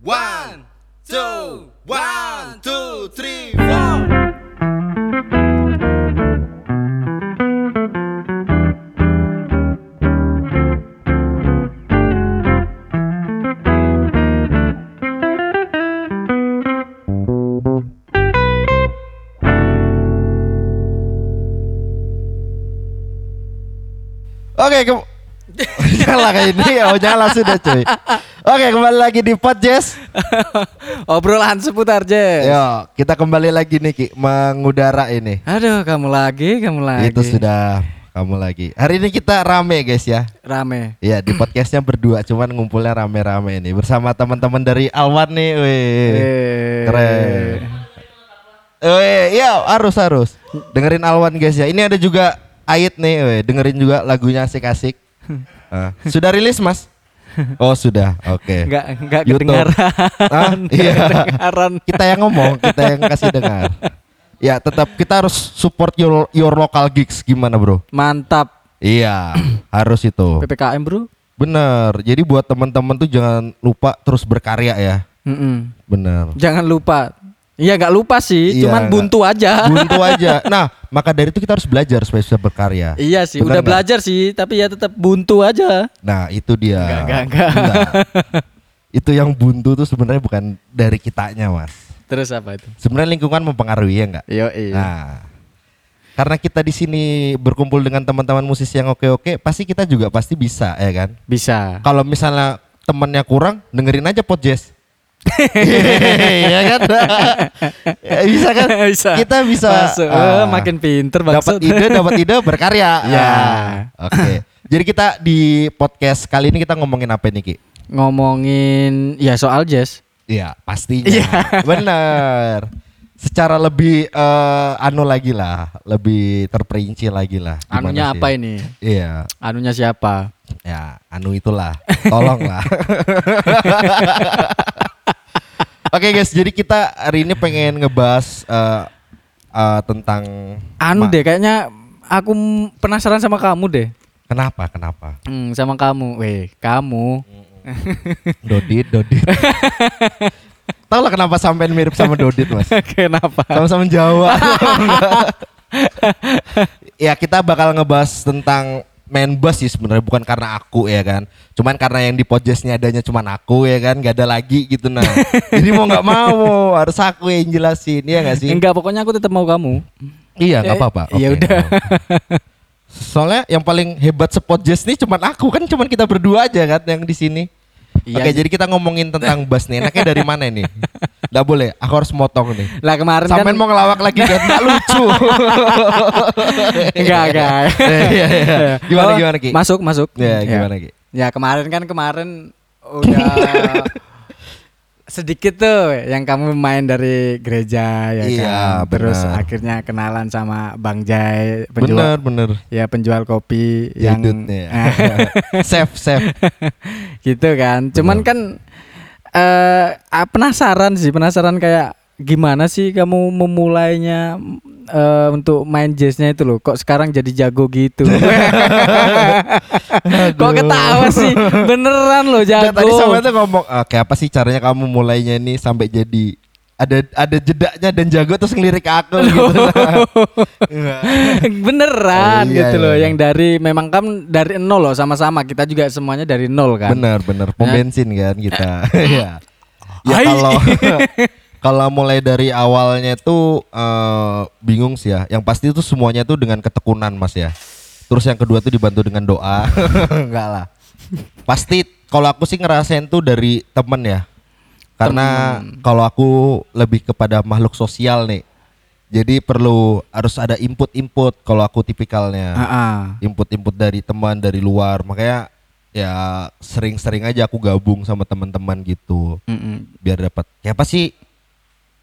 One, two, one, two, three, four. Oke, ke nyala kayak ini, oh nyala sudah cuy. Oke, kembali lagi di Pod Jazz. Obrolan seputar jazz. Yo, kita kembali lagi nih Ki, mengudara ini. Aduh, kamu lagi, kamu lagi. Itu sudah kamu lagi. Hari ini kita rame guys ya. rame. Iya di podcastnya berdua, cuman ngumpulnya rame-rame nih bersama teman-teman dari Alwan nih. Eh. Keren. Weh, iya harus harus dengerin Alwan guys ya. Ini ada juga Ait nih, weh. dengerin juga lagunya asik-asik. Ah, sudah rilis mas? Oh sudah, oke. Enggak enggak YouTube. kedengaran. Ah, iya. Kedengaran. kita yang ngomong, kita yang kasih dengar. Ya tetap kita harus support your your local gigs gimana bro? Mantap. Iya harus itu. PPKM, Bro. Bener. Jadi buat teman-teman tuh jangan lupa terus berkarya ya. Mm-mm. Bener. Jangan lupa. Iya, nggak lupa sih, Iya, cuman nggak- buntu aja. Buntu aja. Nah maka dari itu kita harus belajar supaya bisa berkarya. Iya sih, Bener udah nggak? belajar sih, tapi ya tetap buntu aja. Nah itu dia. Enggak, enggak, enggak. Enggak. itu yang buntu tuh sebenarnya bukan dari kitanya mas. Terus apa itu? Sebenarnya lingkungan mempengaruhi ya enggak? Yo, iya. Nah, karena kita di sini berkumpul dengan teman-teman musisi yang oke-oke, pasti kita juga pasti bisa ya kan. Bisa. Kalau misalnya temennya kurang, dengerin aja pod Iya kan? Ya, bisa kan? Bisa. Kita bisa Masuk. Eh, makin pinter dapat ide, dapat ide berkarya. Ya. Ah, Oke. Jadi kita di podcast kali ini kita ngomongin apa nih Ki? Ngomongin ya soal jazz. Iya, pastinya. Iya. Bener. Secara lebih eh, anu lagi lah, lebih terperinci lagi lah. Anunya sih? apa ini? Iya, Anunya siapa? ya anu itulah. Tolong lah. Oke guys, jadi kita hari ini pengen ngebahas eh, eh, tentang Anu deh, kayaknya aku penasaran sama kamu deh. Kenapa? Kenapa? Hmm, sama kamu. Weh, kamu. Dodit, Dodit. Tahu lah kenapa sampean mirip sama Dodit, Mas? Kenapa? Sama-sama Jawa. ya kita bakal ngebahas tentang main bass sih sebenarnya bukan karena aku ya kan. Cuman karena yang di podcastnya adanya cuman aku ya kan, gak ada lagi gitu nah. Jadi mau nggak mau harus aku yang jelasin ya gak sih? Enggak, pokoknya aku tetap mau kamu. Iya nggak Eh, apa-apa. iya Oke, udah. Soalnya yang paling hebat sepot jazz nih cuman aku kan cuman kita berdua aja kan yang di sini. Iya Oke jadi kita ngomongin tentang bass nih. Enaknya dari mana nih? Gak boleh, aku harus motong nih. Lah kemarin Sampai kan mau ngelawak lagi kan nggak lucu. enggak, enggak. Iya, iya. Gimana Oh, gimana Ki? Masuk, masuk. Ya, gimana Ki? Ya kemarin kan kemarin udah sedikit tuh yang kamu main dari gereja ya Iya, kan. Terus benar. akhirnya kenalan sama Bang Jai Bener penjual bener. ya penjual kopi yang Jadutnya. Save save. gitu kan. Cuman kan eh ah, penasaran sih, penasaran kayak gimana sih kamu memulainya eh, untuk main jazznya itu loh. Kok sekarang jadi jago gitu? Kok ketawa sih? Beneran loh jago. tadi sama tuh ngomong, oke apa sih caranya kamu mulainya nih sampai jadi ada ada jedaknya dan jago terus ngelirik aku gitu. Beneran Oh, iya, gitu iya, loh. iya. Yang dari memang kan dari nol loh sama-sama. Kita juga semuanya dari nol kan. Bener bener pom Ya. bensin kan kita. Iya. ya Hai. kalau kalau mulai dari awalnya tuh eh, bingung sih ya. Yang pasti itu semuanya tuh dengan ketekunan Mas ya. Terus yang kedua tuh dibantu dengan doa. Enggak lah. Pasti kalau aku sih ngerasain tuh dari temen ya. Karena kalau aku lebih kepada makhluk sosial nih. Jadi perlu harus ada input-input kalau aku tipikalnya input-input dari teman dari luar makanya ya sering-sering aja aku gabung sama teman-teman gitu Mm-mm. biar dapat kayak apa sih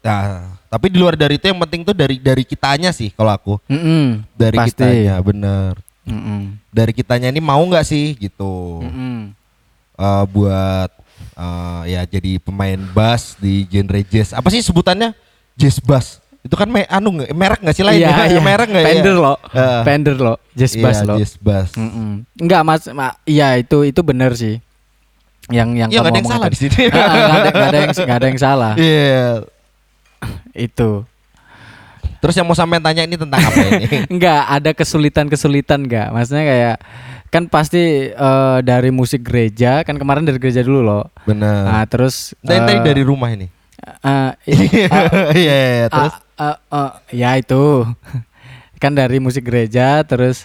nah tapi di luar dari itu yang penting tuh dari dari kitanya sih kalau aku Mm-mm. dari Pasti. kitanya bener Mm-mm. dari kitanya ini mau nggak sih gitu Mm-mm. Eh, buat eh, ya jadi pemain bass di genre jazz apa sih sebutannya jazz bass itu kan me anu nggak- merek nggak sih lain ya? iya. merek nggak ya? Fender lo. Eh, Fender lo. Jazz iya, bass lo. jazz bass Mm-mm. Enggak mas, ma- iya itu itu bener sih. yang yang Ya nggak ada yang salah tadi. di sini. Ah, ah, nggak ada ada yang nggak ada yang salah. Iya. Itu. Terus yang mau sampean tanya ini tentang apa ini? Enggak, ada kesulitan-kesulitan enggak? Maksudnya kayak kan pasti eh, dari musik gereja, kan kemarin dari gereja dulu loh. Benar. Nah, terus Tadi tadi eh, dari rumah ini. eh, i- Iya, terus ah, ah, ya itu. kan dari musik gereja terus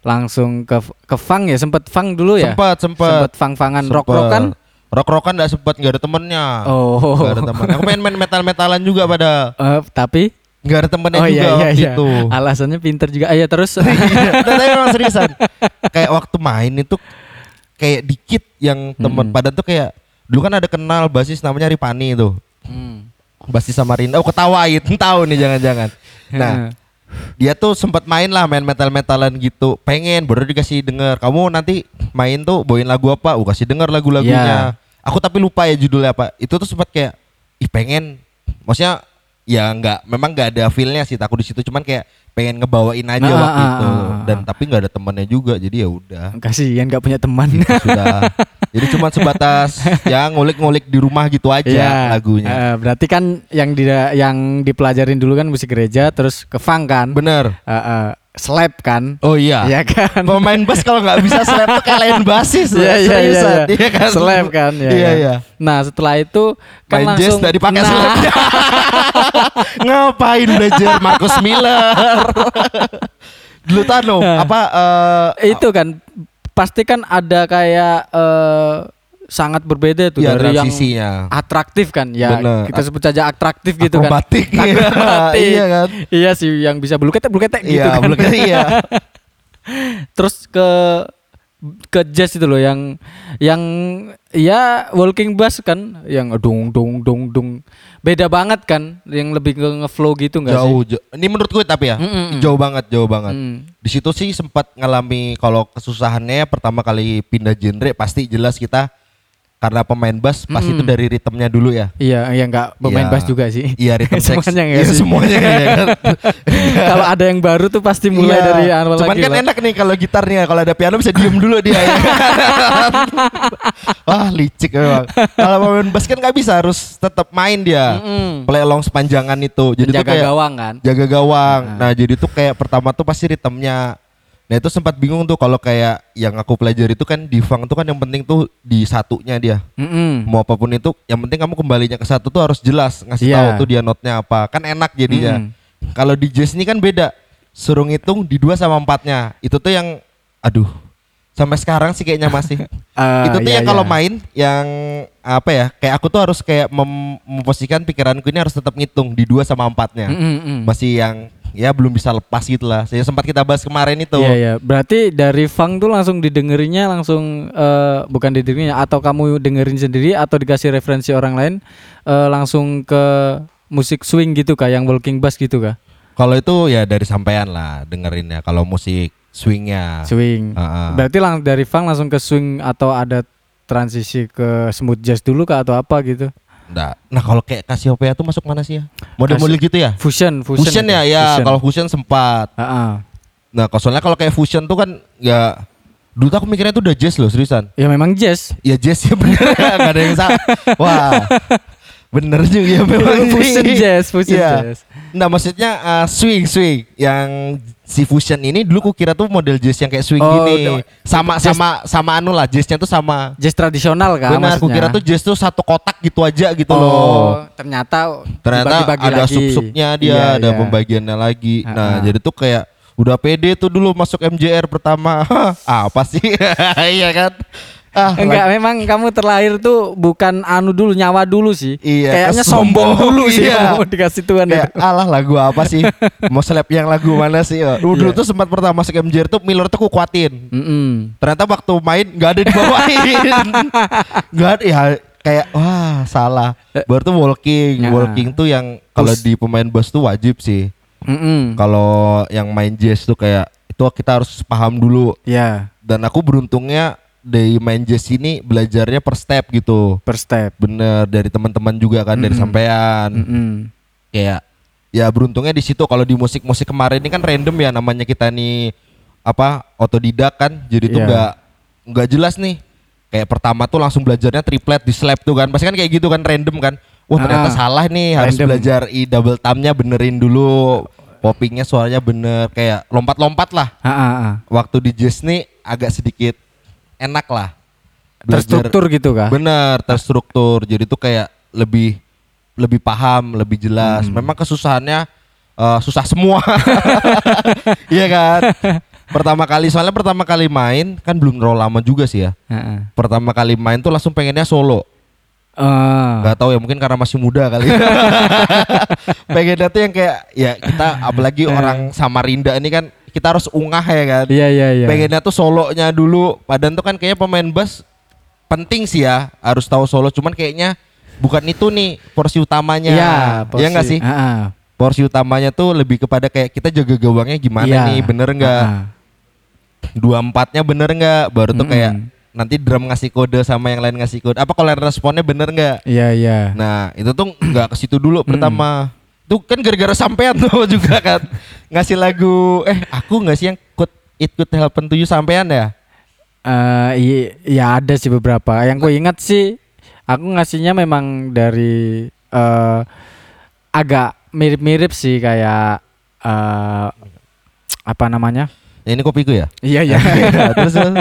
langsung ke ke funk ya, sempet funk dulu ya? sempat sempat Sempet funk-funkan rock-rockan. rock rockan nggak sempat nggak ada temennya. Oh. nggak ada teman aku main main metal metalan juga pada. Eh, tapi? Nggak ada temennya oh juga iya iya waktu iya. Alasannya pinter juga. Ah, ya terus? Iya, tapi memang seriusan. Kayak waktu main itu kayak dikit yang temen. Mm-mm. pada tuh kayak dulu kan ada kenal basis namanya Ripani itu Hmm. basis Samarinda oh ketawain. Tahu nih jangan-jangan. Nah dia tuh sempat main lah main metal metalan gitu. Pengen baru dikasih denger. Kamu nanti main tuh bawain lagu apa? Aku kasih denger lagu-lagunya aku tapi lupa ya judulnya apa. Itu tuh sempat kayak ih pengen. Maksudnya ya nggak memang nggak ada feelnya sih aku di situ. Cuman kayak pengen ngebawain aja Ah, waktu ah, itu. ah, ah, dan tapi nggak ada temannya juga jadi ya udah. Kasihan nggak punya teman. Gitu sudah. Jadi cuma sebatas ya ngulik-ngulik di rumah gitu aja Iya, lagunya. eh, berarti kan yang di yang dipelajarin dulu kan musik gereja terus ke funk kan. bener. Eh, eh, slap kan. oh iya Iya kan. pemain bass kalau nggak bisa slap tuh lain basis Iya iya iya. iya. iya kan Slap kan. ya iya iya Nah setelah itu kan main langsung nggak dipakai nah, slapnya ngapain belajar Marcus Miller dulu tano Nah. apa eh, itu kan pasti kan ada kayak eh, sangat berbeda tuh ya, dari yang transisinya atraktif kan ya Bener. kita sebut saja atraktif gitu kan Akrobatik. Akrobatik. iya kan iya sih yang bisa bulu ketek bulu ketek gitu iya kan iya terus ke ke jazz itu loh yang yang ya walking bass kan yang dung dung dung dung beda banget kan yang lebih ke ngeflow gitu enggak jauh, jauh ini menurut gue tapi ya Mm, mm, mm. jauh banget jauh banget Hmm. di situ sih sempat ngalami kalau kesusahannya pertama kali pindah genre pasti jelas kita karena pemain bass pasti itu Mm. dari ritmenya dulu ya Iya, iya enggak pemain Iya. bass juga sih. iya ritme seks semuanya enggak iya, sih. semuanya ya kan Kalau ada yang baru tuh pasti mulai Iya. dari awal Cuman lagi. kan lah. enak nih kalau gitarnya, kalau ada piano bisa diem dulu dia. ya kan? Wah licik memang. Kalau pemain bass kan nggak bisa, harus tetap main dia. Mm-mm. Play along sepanjangan itu. Jadi tuh Jaga kayak gawang kan. jaga gawang. Nah jadi tuh kayak pertama tuh pasti ritmenya. Nah itu sempat bingung tuh kalau kayak yang aku pelajari itu kan di funk tuh kan yang penting tuh di satunya dia. Mm-mm. Mau apa pun itu, yang penting kamu kembalinya ke satu tuh harus jelas ngasih Iya. tahu tuh dia notnya apa. Kan enak jadinya. Mm. Kalau di jazz ini kan beda. Suruh ngitung di dua sama empatnya. Itu tuh yang aduh. Sampai sekarang sih kayaknya masih. Ah, itu tuh iya, yang kalau iya. main yang apa ya? Kayak aku tuh harus kayak mem- memposisikan pikiranku ini harus tetap ngitung di dua sama empatnya. Mm-mm. Masih yang ya belum bisa lepas gitu lah. Saya sempat kita bahas kemarin itu. Iya iya. Berarti dari funk tuh langsung didengerinnya langsung eh, bukan didengerinnya atau kamu dengerin sendiri atau dikasih referensi orang lain eh, langsung ke musik swing gitu kah yang walking bass gitu kah? Kalau itu ya dari sampean lah dengerinnya. Kalau musik swingnya. Swing. Ah, ah. Berarti lang dari funk langsung ke swing atau ada transisi ke smooth jazz dulu kah atau apa gitu? Nggak. Nah kalau kayak Cassiopeia tuh masuk mana sih ya? Model-model gitu ya? Fusion, fusion. Fusion, itu. ya, ya. Kalau fusion sempat. Ah, ah. Nah, kalau soalnya kalau kayak fusion tuh kan ya dulu aku mikirnya tuh udah jazz loh seriusan. Ya memang jazz. Ya jazz ya bener, nggak ada yang salah. Wah, bener juga ya memang fusion jazz, fusion Iya. jazz. Nah maksudnya uh, swing swing yang si fusion ini dulu ku kira tuh model jazz yang kayak swing Oh, gini. Sama jazz- sama sama anu lah jazznya tuh sama. Jazz tradisional kah Benar, ku maksudnya? kira tuh jazz tuh satu kotak gitu aja gitu oh, loh. ternyata Ternyata ada sub-subnya dia, Iya, ada iya. pembagiannya lagi. Ah, Nah, ah. jadi tuh kayak udah pede tuh dulu masuk MJR pertama. Apa sih? iya kan? Ah, Enggak, memang kamu terlahir tuh bukan anu dulu, nyawa dulu sih. Iya, Kayaknya kesombong, sombong dulu sih iya. kamu dikasih Tuhan kayak itu. alah lagu apa sih? Mau slap yang lagu mana sih? Oh, Dulu, dulu Iya. tuh sempat pertama masuk MJR tuh Miller tuh ku kuatin. Mm-mm. Ternyata waktu main nggak ada dibawain. Nggak ada ya kayak wah salah. Baru tuh walking, Ya. walking tuh yang kalau di pemain bass tuh wajib sih. Mm-mm. Kalau yang main jazz tuh kayak itu kita harus paham dulu. Ya, Dan aku beruntungnya dari main jazz ini belajarnya per step gitu. per step. Bener dari teman-teman juga kan dari Mm-mm. sampean. Mm-mm. Kayak ya beruntungnya di situ kalau di musik-musik kemarin ini kan random ya namanya kita nih apa otodidak kan. Jadi tuh Iya. nggak nggak jelas nih kayak pertama tuh langsung belajarnya triplet di slap tuh kan pasti kan kayak gitu kan random kan wah ternyata Ah, salah nih harus random. belajar i double thumbnya benerin dulu poppingnya suaranya bener kayak lompat-lompat lah Ah, ah, ah. waktu di jazz nih agak sedikit enak lah. Belajar- Terstruktur gitu kah? bener terstruktur. Jadi tuh kayak lebih lebih paham lebih jelas. Hmm. memang kesusahannya eh, susah semua. Iya kan? Pertama kali soalnya pertama kali main kan belum terlalu lama juga sih ya. Ah. pertama kali main tuh langsung pengennya solo. Ah. nggak tahu ya mungkin karena masih muda kali. Pengennya tuh yang kayak ya kita apalagi orang Samarinda ini kan kita harus ungah ya kan Iya iya iya. pengennya tuh solonya dulu padahal tuh kan kayaknya pemain bass penting sih ya harus tahu solo cuman kayaknya bukan itu nih porsi utamanya Iya, ya nggak porsi. sih Ah, ah. porsi utamanya tuh lebih kepada kayak kita jaga gawangnya gimana Iya. nih bener nggak Ah, ah. dua empatnya bener nggak baru tuh Mm-mm. kayak nanti drum ngasih kode sama yang lain ngasih kode apa kalau responnya bener nggak Iya iya. nah itu tuh nggak ke situ dulu Hmm. pertama tuh kan gara-gara sampean tuh juga kan ngasih lagu eh aku nggak sih yang could it could happen to you sampean ya Eh, iya, iya ada sih beberapa. Yang gue ingat sih, aku ngasihnya memang dari eh agak mirip-mirip sih kayak eh apa namanya? Ya, ini kopiku ya Iya iya. terus, terus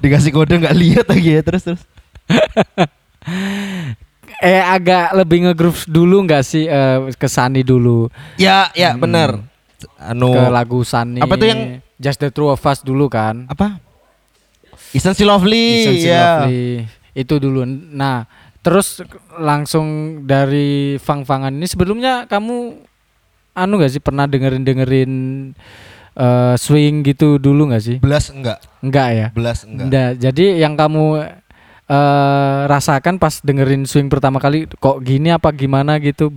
dikasih kode nggak lihat lagi ya terus terus eh agak lebih nge-groove dulu nggak sih eh, ke Sani dulu ya ya bener anu ke lagu Sani. Apa tuh yang- Just the True of Us dulu kan? apa Isn't she lovely Isn't She ya Lovely. Itu dulu. Nah, terus langsung dari Fang-Fangan ini sebelumnya kamu anu gak sih pernah dengerin dengerin eh, swing gitu dulu nggak sih? belas enggak Enggak ya. belas enggak Nggak. Jadi yang kamu eh, rasakan pas dengerin swing pertama kali kok gini apa gimana gitu?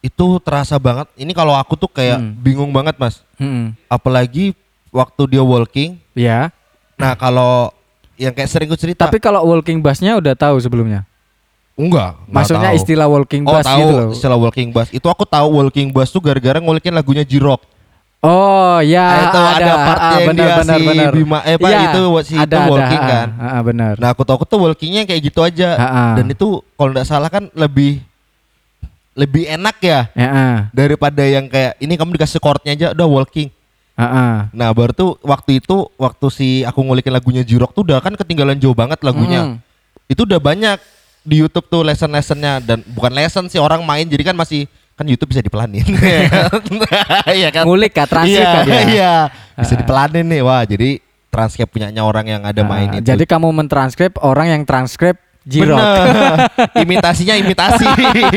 itu terasa banget ini kalau aku tuh kayak Hmm. bingung banget mas Hmm. apalagi waktu dia walking Ya. nah kalau yang kayak sering gue cerita Tapi kalau walking bassnya udah tahu sebelumnya. enggak enggak Maksudnya tahu. istilah walking oh bass tahu gitu loh. istilah walking bass itu aku tahu walking bass tuh gara-gara ngulikin lagunya Jirok Oh ya Ah, itu ada part ah, yang benar, dia benar, si. Bima eh Pak Iya, itu si ada, itu ada, walking ah, kan ah, ah, benar. nah aku tahu aku tuh walkingnya kayak gitu aja Ah, ah. dan itu kalau nggak salah kan lebih lebih enak ya Ya, ah, daripada yang kayak ini kamu dikasih chordnya aja udah walking ah, ah. nah baru tuh waktu itu waktu si aku ngulikin lagunya Jirok tuh udah kan ketinggalan jauh banget lagunya Mm. itu udah banyak di YouTube tuh lesson-lessonnya dan bukan lesson sih orang main jadi kan masih kan YouTube bisa dipelanin Iya kan Ngulik kah, transkrip iya, kah dia? iya bisa Ah. dipelanin nih wah jadi transkrip punyanya orang yang ada main Ah, itu Jadi kamu mentranskrip orang yang transkrip Jirok. Bener. imitasinya imitasi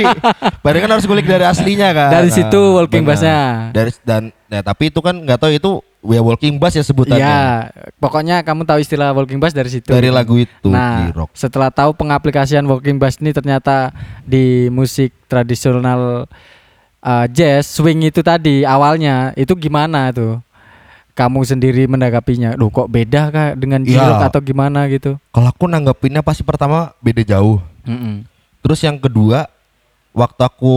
Padahal kan harus ngulik dari aslinya kan Dari situ walking bener. bassnya. dari dan ya, tapi itu kan nggak tahu itu ya walking bass ya sebutannya Iya, pokoknya kamu tahu istilah walking bass dari situ. dari lagu itu Nah, Jirok. setelah tahu pengaplikasian walking bass ini ternyata di musik tradisional uh, jazz swing itu tadi awalnya itu gimana tuh? Kamu sendiri menanggapinya, Duh kok beda kah dengan Iya. jirok atau gimana gitu? Kalau aku nanggepinnya pasti pertama beda jauh. Mm-mm. Terus yang kedua, waktu aku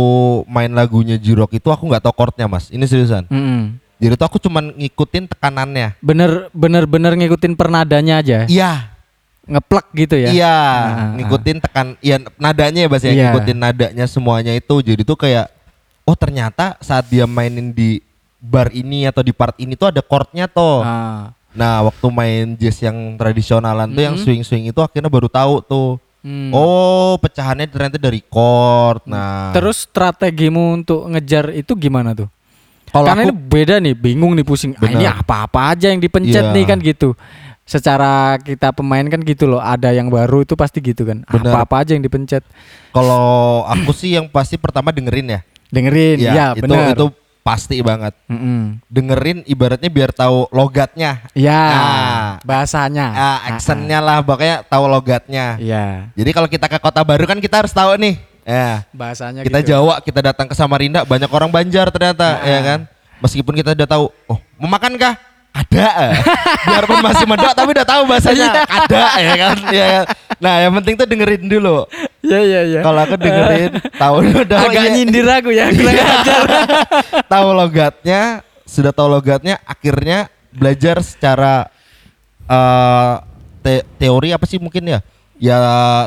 main lagunya Jirok itu aku nggak tahu chordnya mas. Ini seriusan. Mm-mm. Jadi tuh aku cuman ngikutin tekanannya. Bener bener bener ngikutin pernadanya aja, Iya, ngeplek gitu ya? iya, Ah, ngikutin tekan, ya nadanya ya mas ya, Iya. ngikutin nadanya semuanya itu. Jadi tuh kayak, oh ternyata saat dia mainin di bar ini atau di part ini tuh ada chordnya tuh. Ah. Nah waktu main jazz yang tradisionalan tuh yang Mhm. swing-swing itu akhirnya baru tahu tuh. Hmm. Oh pecahannya ternyata dari chord. Nah Terus strategimu untuk ngejar itu gimana tuh? kalau Karena aku ini beda nih, bingung nih pusing. Ah, ini apa-apa aja yang dipencet Iya. nih kan gitu. Secara kita pemain kan gitu loh, ada yang baru itu pasti gitu kan. Benar. Apa-apa aja yang dipencet. Kalau aku sih yang pasti pertama dengerin ya. Dengerin, Iya, ya, itu benar. itu pasti banget. Mm-mm. Dengerin ibaratnya biar tahu logatnya. Ya, Ah. bahasanya. Ah, actionnya lah pokoknya tahu logatnya. Iya, Jadi kalau kita ke kota baru kan kita harus tahu nih. Ya. bahasanya Kita gitu. Jawa, kita datang ke Samarinda banyak orang Banjar ternyata, Ah. ya kan? Meskipun kita udah tahu, oh, mau makan kah? Ada. eh. Biarpun masih medok tapi udah tahu bahasanya. ada ya kan? Ya? Nah, yang penting tuh dengerin dulu. Iya, iya, iya. Kalau aku dengerin tahu udah Agak iya. nyindir aku ya. ajar. tahu logatnya, sudah tahu logatnya, akhirnya belajar secara eh te- teori apa sih mungkin ya? ya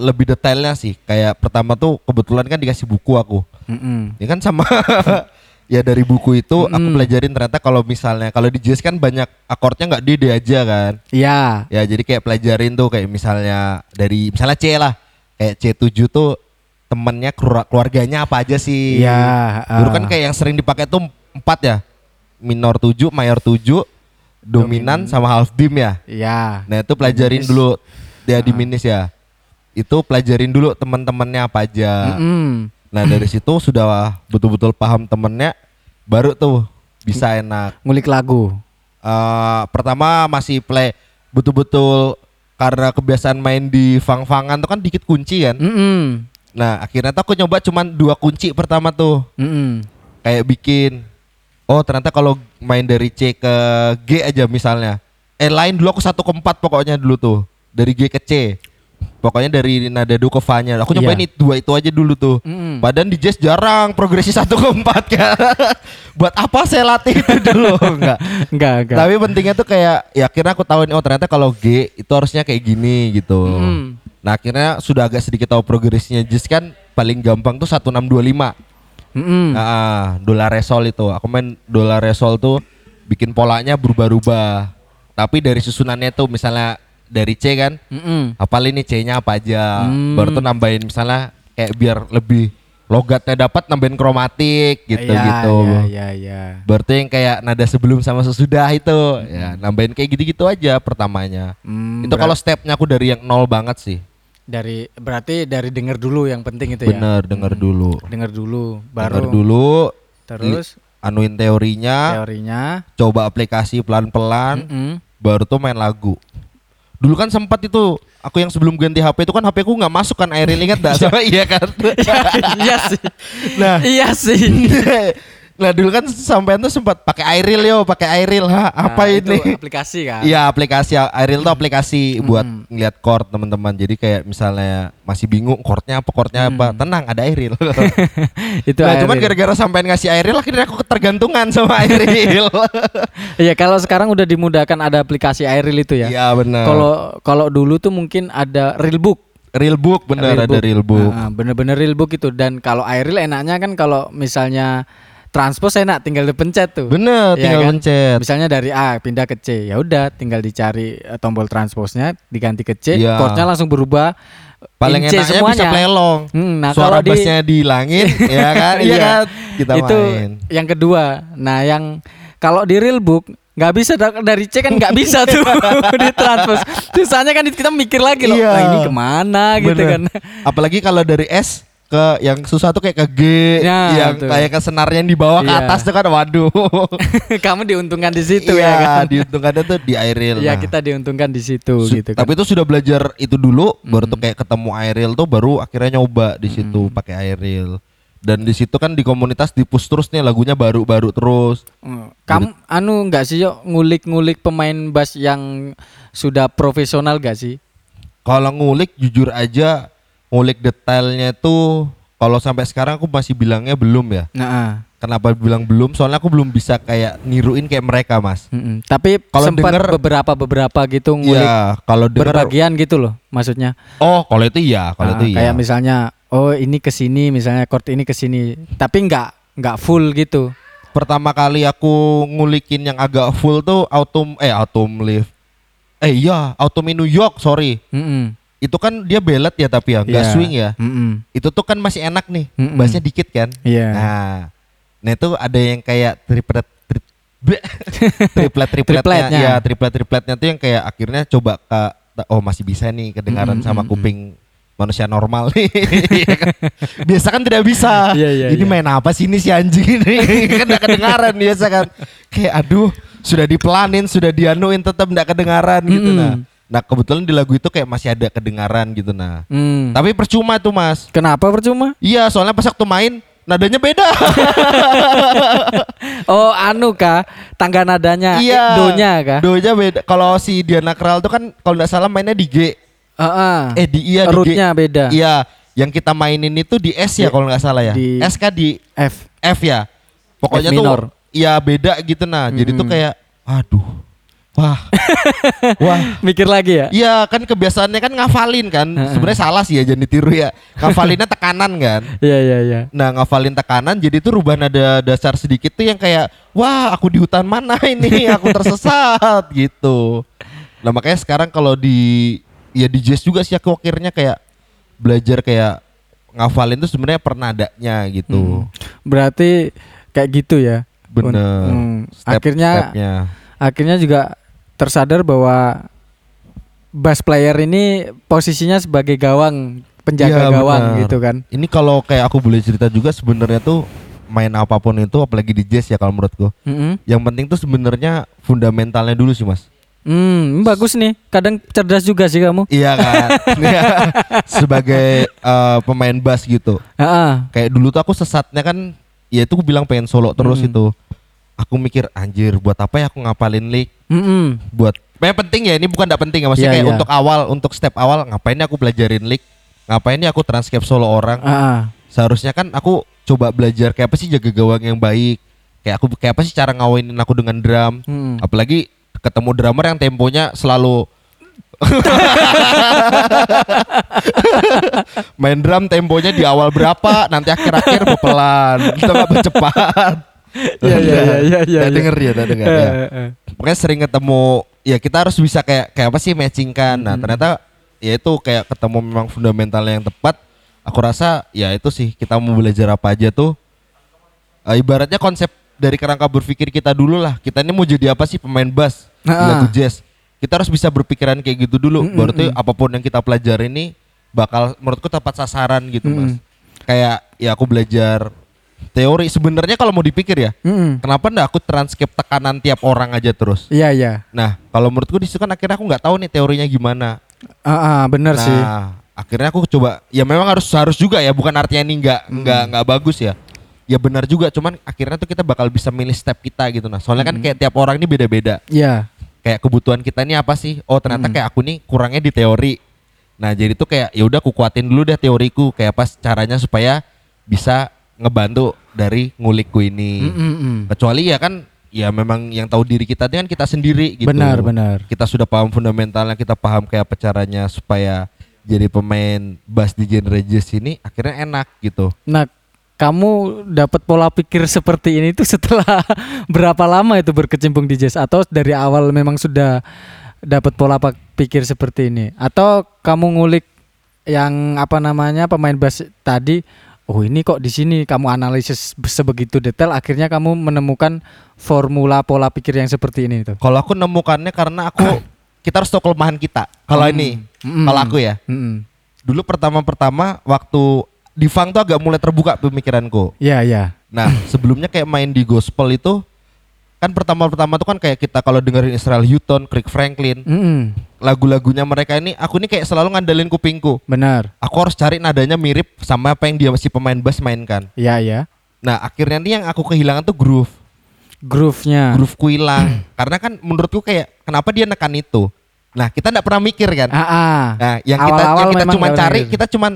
lebih detailnya sih. Kayak pertama tuh kebetulan kan dikasih buku aku. Mm-mm. Ya kan sama ya dari buku itu aku Mm-mm. pelajarin ternyata kalau misalnya kalau di jazz kan banyak akordnya nggak D D aja kan. Iya. Ya jadi kayak pelajarin tuh kayak misalnya dari misalnya C lah. Kayak C7 tuh temennya keluar- keluarganya apa aja sih. Iya, Dulu kan ah. kayak yang sering dipakai tuh empat ya. Minor 7, mayor 7, dominan sama half beam ya. Iya. Nah itu pelajarin Diminis. dulu dia Ah. diminis ya. Itu pelajarin dulu teman-temannya apa aja. Mm-mm. Nah dari situ sudah betul-betul paham temennya, baru tuh bisa enak. Ngulik lagu. Eh pertama masih play betul-betul karena kebiasaan main di fang-fangan tuh kan dikit kunci kan. Mm-mm. Nah akhirnya tuh aku nyoba cuman dua kunci pertama tuh Mm-mm. kayak bikin. Oh ternyata kalau main dari C ke G aja misalnya. Eh lain dulu aku satu ke empat pokoknya dulu tuh dari G ke C. Pokoknya dari nada do ke fa-nya. Aku nyobain itu dua itu aja dulu tuh. Mm-mm. Padahal di jazz jarang progresi satu ke empat kan. Buat apa saya latih itu dulu enggak. Enggak, enggak. Tapi pentingnya tuh kayak ya akhirnya aku tahu oh ternyata kalau G itu harusnya kayak gini gitu. Mm. Nah akhirnya sudah agak sedikit tahu progresinya jazz kan paling gampang tuh 1625. Mm-mm. Nah, dolar resol itu. Aku main dolar resol tuh bikin polanya berubah-ubah. Tapi dari susunannya tuh misalnya dari C kan, Mm-mm. hafal ini C-nya apa aja. Hmm. Baru tuh nambahin misalnya kayak biar lebih logatnya dapat nambahin kromatik gitu Iya, gitu. Iya, iya, iya. Baru tuh yang kayak nada sebelum sama sesudah itu ya nambahin kayak gitu-gitu aja pertamanya. Hmm, itu kalau stepnya aku dari yang nol banget sih. dari berarti dari denger dulu yang penting itu ya. Bener denger dulu. Denger dulu, Denger baru dulu terus anuin teorinya, teorinya. coba aplikasi pelan-pelan, Mm-mm. baru tuh main lagu. Dulu kan sempat itu aku yang sebelum ganti HP itu kan HP ku nggak masuk kan Airil ingat dah sama iya kan. iya sih. Nah. iya sih. nah dulu kan sampean tuh sempat pakai Airil yo, pakai Airil ha apa Nah, itu ini? aplikasi kan. Iya aplikasi Airil tuh aplikasi buat Mm. ngeliat chord teman-teman. Jadi kayak misalnya masih bingung chordnya apa chordnya apa, tenang ada Airil. itu nah cuman gara-gara sampean ngasih Airil akhirnya aku ketergantungan sama Airil. Iya, kalau sekarang udah dimudahkan ada aplikasi Airil itu ya. Iya benar. Kalau kalau dulu tuh mungkin ada Realbook. Realbook bener ada Realbook. Nah, bener-bener Realbook itu dan kalau Airil enaknya kan kalau misalnya transpose enak tinggal dipencet tuh. Bener, Iya tinggal kan? pencet. Misalnya dari A pindah ke C, ya udah tinggal dicari eh, tombol transposnya diganti ke C, Iya. chordnya langsung berubah. Paling enaknya bisa plelong. Hmm, nah Suara kalau di bassnya dihilangin, ya kan? Iya Iya. kan? Kita itu main. yang kedua. Nah, yang kalau di Realbook nggak bisa da- dari C kan nggak bisa tuh ditranspos. Susahnya kan kita mikir lagi loh, Iya. "Nah, ini ke mana gitu Bener. kan. Apalagi kalau dari S ke yang susah tuh kayak ke G, Ya, yang tuh. kayak ke senarnya yang di bawah ke Iya. atas tuh kan waduh. Kamu diuntungkan di situ iya, ya kan. diuntungkannya tuh di Airil. Iya, Nah, kita diuntungkan di situ su- gitu kan. Tapi itu sudah belajar itu dulu, baru tuh kayak ketemu Airil tuh baru akhirnya nyoba di situ pakai Airil. Dan di situ kan di komunitas di push terus nih lagunya baru-baru terus. Hmm. Kamu anu nggak sih yuk ngulik-ngulik pemain bass yang sudah profesional gak sih? Kalau ngulik jujur aja ngulik detailnya tuh kalau sampai sekarang aku masih bilangnya belum ya. Nah, Kenapa bilang belum? Soalnya aku belum bisa kayak niruin kayak mereka, Mas. mm-mm. tapi Kalau sempat denger- beberapa beberapa gitu ngulik Iya, kalau denger berbagian gitu loh, maksudnya. Oh, kalau itu iya, kalau Ah, itu iya. Kayak misalnya, oh ini ke sini, misalnya chord ini ke sini, tapi nggak nggak full gitu. Pertama kali aku ngulikin yang agak full tuh Autumn eh Autumn Leaf. Eh iya, Autumn in New York, sorry. Mm-mm. Itu kan dia ballad ya tapi ya, nggak Iya. swing ya. Mm-mm. Itu tuh kan masih enak nih, Mm-mm. bassnya dikit kan. Iya. Nah, nah itu ada yang kayak triplet trip, bleh. triplet tripletnya, ya triplet tripletnya tuh yang kayak akhirnya coba ke oh masih bisa nih kedengaran Mm-mm, sama mm-mm. kuping manusia normal nih. Biasa kan tidak bisa. Iya, iya, ini iya. main apa sih ini si anjing ini? kan tidak kedengaran biasa kan. Kayak aduh, sudah dipelanin, sudah dianuin tetap tidak kedengaran gitu Mm-mm. nah. Nah, kebetulan di lagu itu kayak masih ada kedengaran gitu nah. Hmm. Tapi percuma tuh, Mas. Kenapa percuma? Iya, soalnya pas waktu main nadanya beda. Oh, anu kah? Tangga nadanya, eh, iya. donya kah? Donya beda. Kalau si Diana Kral tuh kan kalau nggak salah mainnya di G. Heeh. Eh di iya di G. Rootnya beda. Iya, yang kita mainin itu di S ya kalau nggak salah ya. di- S kan di F. F ya. Pokoknya F minor. tuh iya beda gitu nah. Jadi tuh kayak aduh. Wah. Wah. Mikir lagi ya? Iya kan kebiasaannya kan ngafalin kan. Sebenarnya salah sih ya jangan ditiru ya. Ngafalinnya tekanan kan. Iya iya iya. Nah ngafalin tekanan jadi tuh rubah nada dasar sedikit tuh yang kayak wah aku di hutan mana ini aku tersesat gitu. Nah makanya sekarang kalau di ya di jazz juga sih aku akhirnya kayak belajar kayak ngafalin tuh sebenarnya per nadanya gitu. Berarti kayak gitu ya. Bener. Hmm, Step- akhirnya stepnya. akhirnya juga tersadar bahwa bass player ini posisinya sebagai gawang, penjaga Iya, gawang benar. gitu kan. Ini kalau kayak aku boleh cerita juga sebenarnya tuh main apa pun itu apalagi di jazz ya kalau menurutku. Mm-mm. Yang penting tuh sebenarnya fundamentalnya dulu sih mas. Hmm, bagus nih. Kadang cerdas juga sih kamu. Iya kan. Iya. Sebagai eh, pemain bass gitu. Heeh. Kayak dulu tuh aku sesatnya kan ya itu aku bilang pengen solo terus Mm-mm. itu. Aku mikir anjir buat apa ya aku ngapalin lick Mm-mm. buat yang penting ya ini bukan tidak penting ya maksudnya Iya, kayak iya. untuk awal untuk step awal ngapain ya aku belajarin lick ngapain ya aku transkrip solo orang? Ah, seharusnya kan aku coba belajar kayak apa sih jaga gawang yang baik? Kayak aku kayak apa sih cara ngawinin aku dengan drum? Mm. apalagi ketemu drummer yang temponya selalu main drum temponya di awal berapa? Nanti akhir-akhir pelan kita nggak bercepat Iya, iya, iya, iya, iya, Nggak iya. denger ya nggak denger ya Eh, eh. Pokoknya sering ketemu ya kita harus bisa kayak kayak apa sih matchingkan. Nah, Hmm. ternyata ya itu kayak ketemu memang fundamentalnya yang tepat. Aku rasa ya itu sih kita mau belajar apa aja tuh eh, ibaratnya konsep dari kerangka berpikir kita dulu lah. Kita ini mau jadi apa sih pemain bass, Ah. lagu jazz. Kita harus bisa berpikiran kayak gitu dulu. Mm, Baru tuh apa pun yang kita pelajari ini bakal menurutku tepat sasaran gitu, Mm, Mas. mm. Kayak ya aku belajar teori sebenarnya kalau mau dipikir ya, Mm-mm. kenapa ndak aku transkrip tekanan tiap orang aja terus? Iya iya. Nah, kalau menurutku di situ kan akhirnya aku nggak tahu nih teorinya gimana. Ah, ah, bener nah, sih. akhirnya aku coba. Ya memang harus harus juga ya, bukan artinya ini nggak nggak nggak bagus ya. Ya benar juga, cuman akhirnya tuh kita bakal bisa milih step kita gitu. Nah, soalnya kan Hmm. kayak tiap orang ini beda-beda. Iya. Kayak kebutuhan kita ini apa sih? Oh ternyata Hmm. kayak aku nih kurangnya di teori. Nah jadi tuh kayak ya udah aku kuatin dulu deh teoriku. Kayak apa caranya supaya bisa ngebantu dari ngulikku ini. Mm-mm-mm. Kecuali ya kan ya memang yang tahu diri kita itu kan kita sendiri gitu. Benar benar. Kita sudah paham fundamentalnya, kita paham kayak apa caranya supaya jadi pemain bass di genre jazz ini akhirnya enak gitu. Nah, kamu dapat pola pikir seperti ini tuh setelah berapa lama itu berkecimpung di jazz atau dari awal memang sudah dapat pola pikir seperti ini atau kamu ngulik yang apa namanya pemain bass tadi oh ini kok di sini kamu analisis sebegitu detail akhirnya kamu menemukan formula pola pikir yang seperti ini itu. Kalau aku nemukannya karena aku kita harus tahu kelemahan kita. Kalau Hmm. ini, Mm-mm. kalau aku ya. Mm-mm. Dulu pertama-pertama waktu di funk tuh agak mulai terbuka pemikiranku. Iya iya. Nah, sebelumnya kayak main di gospel itu kan pertama-pertama tuh kan kayak kita kalau dengerin Israel Houghton, Kirk Franklin, Mm-mm. lagu-lagunya mereka ini aku ini kayak selalu ngandelin kupingku. Benar. Aku harus cari nadanya mirip sama apa yang dia masih pemain bass mainkan. Iya iya. Nah, akhirnya nih yang aku kehilangan tuh groove. Groove-nya. Grooveku hilang. Karena kan menurutku kayak kenapa dia nekan itu. Nah, kita nggak pernah mikir kan. Ah, ah. Nah, yang kita Awal-awal yang kita cuma cari, kita cuman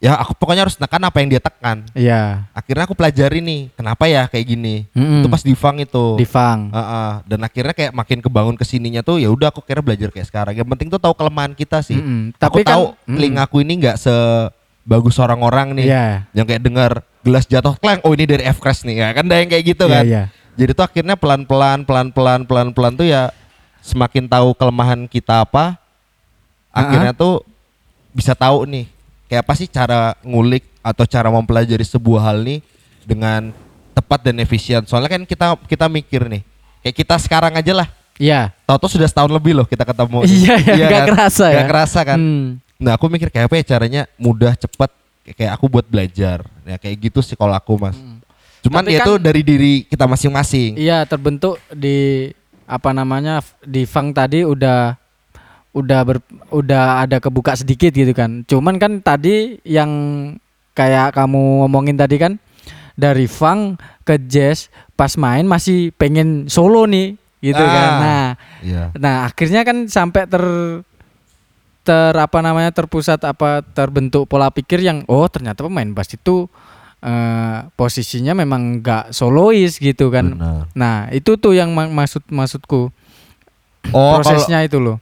ya aku pokoknya harus nekan apa yang dia tekan. Iya. Akhirnya aku pelajari nih, kenapa ya kayak gini. Mm-mm. Itu pas di funk itu. di Fang. Heeh, dan akhirnya kayak makin kebangun ke sininya tuh ya udah aku kira belajar kayak sekarang. Yang penting tuh tahu kelemahan kita sih. Aku Tapi kan- tahu mm. telingaku ini nggak sebagus orang-orang nih. Iya. Yang kayak dengar gelas jatuh klang, oh ini dari F Crash nih. Ya kan ada yang kayak gitu Iya, kan. iya. Jadi tuh akhirnya pelan-pelan pelan-pelan pelan-pelan tuh ya semakin tahu kelemahan kita apa, akhirnya tuh bisa tahu nih kayak apa sih cara ngulik atau cara mempelajari sebuah hal nih dengan tepat dan efisien. Soalnya kan kita kita mikir nih, kayak kita sekarang aja lah. Iya. Tahu-tahu sudah setahun lebih loh kita ketemu. Iya, iya, nggak kerasa ya. Nggak kerasa kan. Hmm. Nah aku mikir kayak apa ya caranya mudah cepet kayak aku buat belajar. Ya kayak gitu sih kalau aku mas. Cuman Tapi ya kan- itu dari diri kita masing-masing. Iya, terbentuk di apa namanya di Fang tadi udah udah ber, udah ada kebuka sedikit gitu kan. Cuman kan tadi yang kayak kamu ngomongin tadi kan dari Fang ke jazz pas main masih pengen solo nih gitu kan. Ah. Nah, Iya. Nah, akhirnya kan sampai ter ter apa namanya terpusat apa terbentuk pola pikir yang oh ternyata pemain bass itu eh, posisinya memang nggak solois gitu kan. Benar. Nah, itu tuh yang ma- maksud maksudku. Oh, kalau prosesnya itu loh.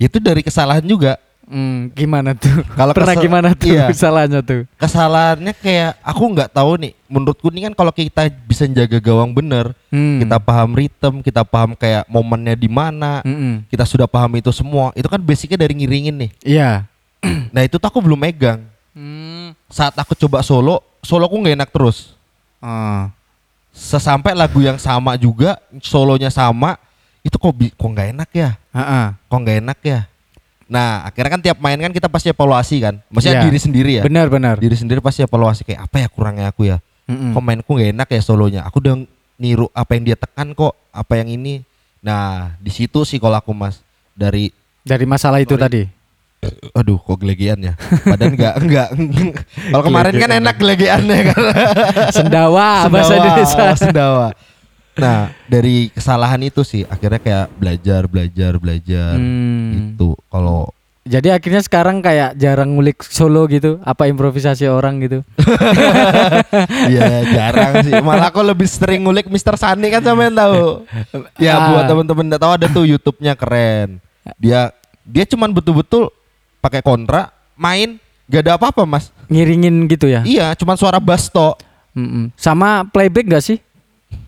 Itu dari kesalahan juga. Hmm, gimana tuh? Kalau Pernah kesel- gimana tuh iya. salahnya tuh? Kesalahannya kayak aku nggak tahu nih. Menurutku nih kan kalau kita bisa jaga gawang bener, Hmm. kita paham ritme, kita paham kayak momennya di mana, Mm-mm. kita sudah paham itu semua. Itu kan basicnya dari ngiringin nih. Iya. Nah itu tuh aku belum megang. Hmm. Saat aku coba solo, soloku nggak enak terus. Ah. Sesampai lagu yang sama juga, solonya sama, itu kok kok nggak enak ya? Ah, Kok nggak enak ya? Nah akhirnya kan tiap main kan kita pasti evaluasi kan. Maksudnya Iya. diri sendiri ya. Benar benar. Diri sendiri pasti evaluasi kayak apa ya kurangnya aku ya. Mm-mm. Kok mainku nggak enak ya solonya. Aku udah niru apa yang dia tekan kok, apa yang ini. Nah di situ sih kalau aku mas dari Dari masalah itu Sorry. tadi. aduh kok gelegean ya. Padahal enggak enggak. Kalau kemarin kan enak gelegeannya kan. Sendawa bahasa Sendawa, Indonesia. sendawa. Nah, dari kesalahan itu sih akhirnya kayak belajar, belajar, belajar Hmm. gitu. Kalau Jadi akhirnya sekarang kayak jarang ngulik solo gitu, apa improvisasi orang gitu. ya jarang sih. Malah aku lebih sering ngulik Mr. Sani kan sama yang tahu. Ya Ah. buat temen-temen enggak tahu ada tuh YouTube-nya keren. Dia dia cuman betul-betul pakai kontra, main gak ada apa-apa, Mas. Ngiringin gitu ya. Iya, cuman suara bass. Mm-mm. Sama playback gak sih?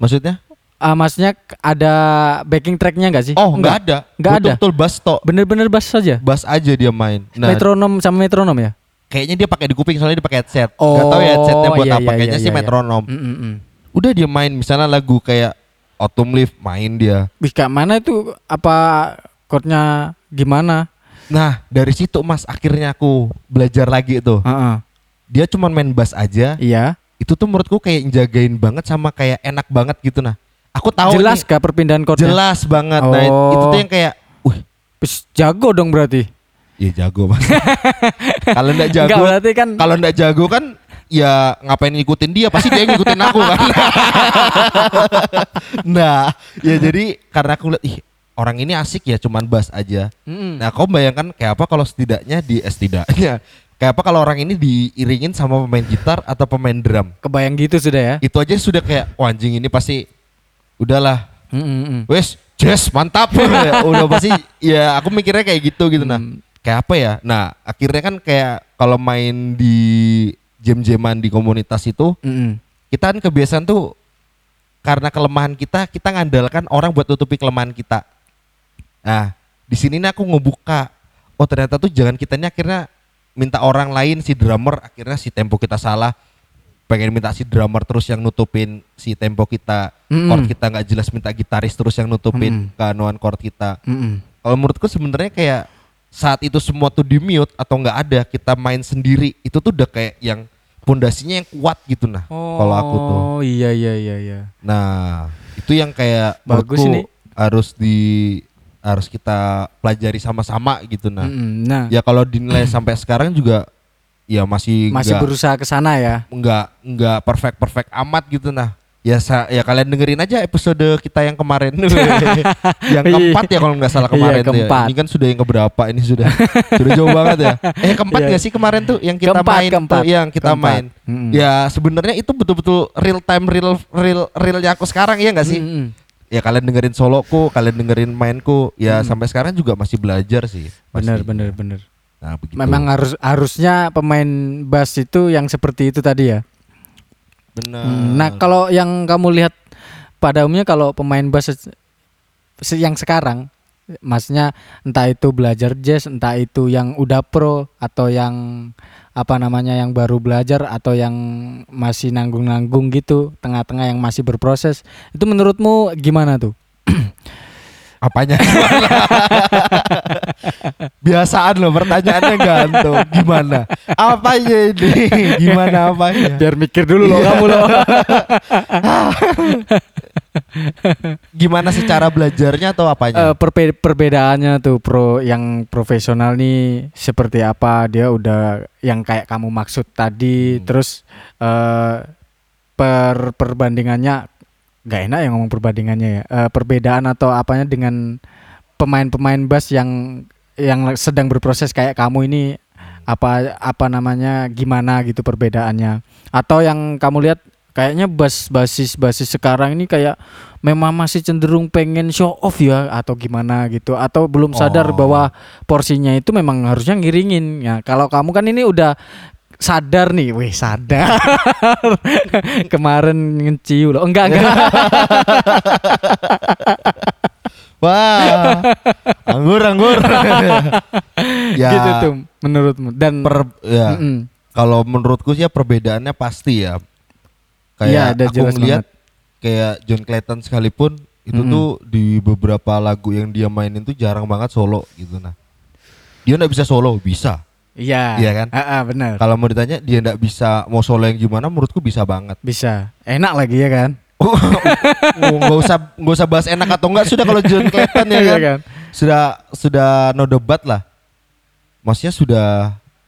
Maksudnya? Ah, maksudnya ada backing tracknya gak sih? Oh, enggak ada. Nggak ada. Betul-betul bass tok. Bener-bener bass saja. Bass aja dia main. Nah, metronom sama metronom ya? kayaknya dia pakai di kuping soalnya dia pakai headset. Oh, Gak tahu ya headsetnya buat iya, apa. iya, Kayaknya iya, sih iya. metronom. Mm-mm. Udah dia main misalnya lagu kayak Autumn Leaf main dia. Wih, kayak mana itu apa chordnya gimana? Nah, dari situ Mas akhirnya aku belajar lagi tuh. Heeh. Dia cuman main bass aja. Iya. Itu tuh menurutku kayak jagain banget sama kayak enak banget gitu nah. Aku tahu Jelas nih, gak perpindahan chordnya? jelas banget. Nah, Oh. itu tuh yang kayak wih, jago dong berarti. ya jago Mas. kalau enggak jago, Enggak berarti kan kalau enggak jago kan ya ngapain ngikutin dia pasti dia ngikutin aku kan nah ya jadi karena aku lihat ih orang ini asik ya cuman bass aja Mm-mm. nah kau bayangkan kayak apa kalau setidaknya di eh, setidaknya kayak apa kalau orang ini diiringin sama pemain gitar atau pemain drum kebayang gitu sudah ya. itu aja sudah kayak wah anjing ini pasti udahlah. Mm-mm. wes jazz mantap. Udah pasti ya aku mikirnya kayak gitu gitu nah. Hmm. kayak apa ya? Nah akhirnya kan kayak kalau main di jam-jaman di komunitas itu Mm-mm. kita kan kebiasaan tuh karena kelemahan kita kita ngandalkan orang buat tutupi kelemahan kita. Nah di sini nih aku ngebuka. Oh ternyata tuh jangan kitanya akhirnya minta orang lain si drummer akhirnya si tempo kita salah pengen minta si drummer terus yang nutupin si tempo kita Mm-mm. chord kita nggak jelas minta gitaris terus yang nutupin Mm-mm. keanuan chord kita Mm-mm. kalau menurutku sebenarnya kayak saat itu semua tuh di mute atau nggak ada kita main sendiri itu tuh udah kayak yang pondasinya yang kuat gitu nah kalau aku tuh Oh iya iya iya iya. nah itu yang kayak Bagus ini. harus di harus kita pelajari sama-sama gitu nah Mm-mm. Nah, ya kalau dinilai sampai sekarang juga ya masih masih nggak berusaha ke sana ya. nggak nggak perfect perfect amat gitu nah ya sa ya kalian dengerin aja episode kita yang kemarin yang keempat ya kalau nggak salah Iya, kemarin tuh ya. keempat. ini kan sudah yang keberapa ini sudah sudah jauh banget ya eh keempat Iya. nggak sih kemarin tuh yang kita Keempat, main keempat. tuh yang kita Keempat. main Mm-mm. ya sebenarnya itu betul-betul real time real real realnya aku sekarang ya nggak sih Mm-mm. ya kalian dengerin soloku kalian dengerin mainku ya sampai sekarang juga masih belajar sih Bener bener bener. Nah begitu Memang harus harusnya pemain bass itu yang seperti itu tadi ya. benar Hmm, Nah, kalau yang kamu lihat pada umumnya kalau pemain bass yang sekarang maksudnya entah itu belajar jazz, entah itu yang udah pro atau yang apa namanya yang baru belajar atau yang masih nanggung-nanggung gitu, tengah-tengah yang masih berproses. Itu menurutmu gimana tuh? Apanya? Biasaan loh pertanyaannya gantung. Gimana? Apanya ini? Gimana apanya? Biar mikir dulu loh kamu loh. Gimana secara belajarnya atau Eh, apanya? perbe- perbedaannya tuh pro yang profesional nih seperti apa dia udah yang kayak kamu maksud tadi Hmm. terus eh per perbandingannya nggak enak ya ngomong perbandingannya ya Eh, perbedaan atau apanya dengan pemain-pemain bass yang yang sedang berproses kayak kamu ini apa apa namanya gimana gitu perbedaannya atau yang kamu lihat Kayaknya bas basis basis sekarang ini kayak memang masih cenderung pengen show off ya atau gimana gitu atau belum sadar Oh. bahwa porsinya itu memang harusnya ngiringin. Ya, kalau kamu kan ini udah sadar nih, weh sadar. Kemarin ngeciu loh. Enggak, enggak. Wah, anggur anggur. ya, gitu tuh menurutmu. Dan per, ya. Mm-mm. Kalau menurutku sih ya perbedaannya pasti ya. Kayak ada aku ngeliat kayak John Clayton sekalipun itu Mm-mm. tuh di beberapa lagu yang dia mainin tuh jarang banget solo gitu nah. Dia nggak bisa solo, bisa. Iya. Iya kan? Ah, benar. Kalau mau ditanya dia nggak bisa mau solo yang gimana, menurutku bisa banget. Bisa. Enak lagi ya kan? Oh, nggak usah nggak usah bahas enak atau enggak sudah kalau John Clayton ya Iya kan? Sudah sudah no debat lah. Maksudnya sudah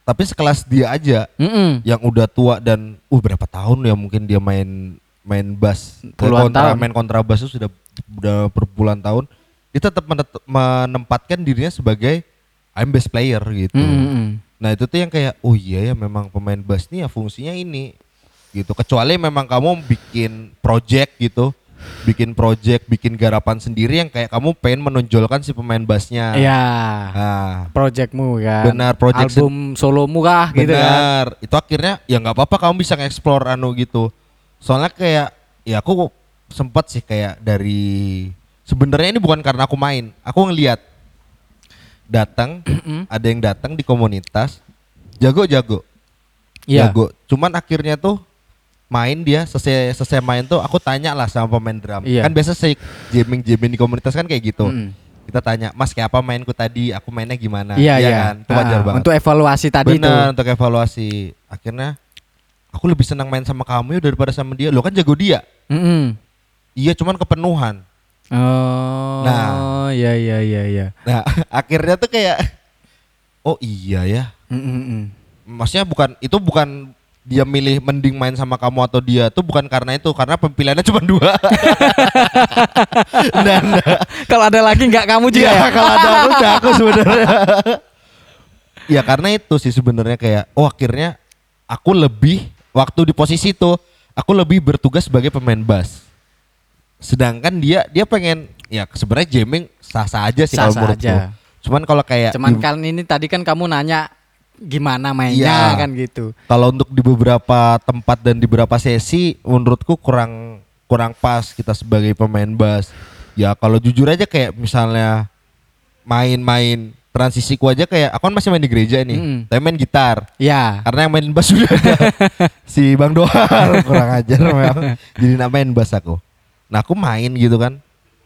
tapi sekelas dia aja Mm-mm. yang udah tua dan uh berapa tahun ya mungkin dia main main bass Puluhan kontra, tahun. main kontrabas itu sudah udah berpuluhan tahun dia tetap menempatkan dirinya sebagai I'm bass player gitu. Mm-mm. Nah itu tuh yang kayak oh iya ya memang pemain bass nih ya fungsinya ini gitu. Kecuali memang kamu bikin project gitu, bikin project, bikin garapan sendiri yang kayak kamu pengen menonjolkan si pemain bassnya. Iya. Nah, Projectmu kan. Benar, project Album solomu kah gitu kan. benar. Itu akhirnya ya nggak apa-apa kamu bisa nge-explore anu gitu. Soalnya kayak ya aku sempat sih kayak dari sebenarnya ini bukan karena aku main, aku ngelihat datang ada yang datang di komunitas jago-jago. Iya. jago. Cuman akhirnya tuh main dia selesai selesai main tuh aku tanya lah sama pemain drum. Iya. kan biasa saya jamming jamming di komunitas kan kayak gitu. Mm-mm. kita tanya mas kayak apa mainku tadi? Aku mainnya gimana? Iya, iya. kan? Itu wajar Ah, banget. Untuk evaluasi tadi itu. benar untuk evaluasi. Akhirnya aku lebih senang main sama kamu ya daripada sama dia. Lo kan jago dia. Mm-mm. iya cuman kepenuhan Oh. Nah. iya iya iya iya. nah akhirnya tuh kayak oh iya ya Mm-mm. maksudnya bukan itu bukan dia milih mending main sama kamu atau dia tuh bukan karena itu karena pilihannya cuma dua dan Kalau ada lagi nggak kamu juga ya ya? kalau ada aku udah aku sebenarnya ya karena itu sih sebenarnya kayak oh akhirnya aku lebih waktu di posisi itu aku lebih bertugas sebagai pemain bass sedangkan dia dia pengen ya sebenarnya jamming sah sah aja sih kalau aja. cuman kalau kayak Cuman di- kan ini tadi kan kamu nanya gimana mainnya Iya. kan gitu. kalau untuk di beberapa tempat dan di beberapa sesi menurutku kurang kurang pas kita sebagai pemain bass ya kalau jujur aja kayak misalnya main-main transisiku aja kayak aku kan masih main di gereja nih Mm. tapi main gitar Ya. karena yang main bass sudah ada si Bang Doar kurang ajar memang jadi nak main bass aku nah aku main gitu kan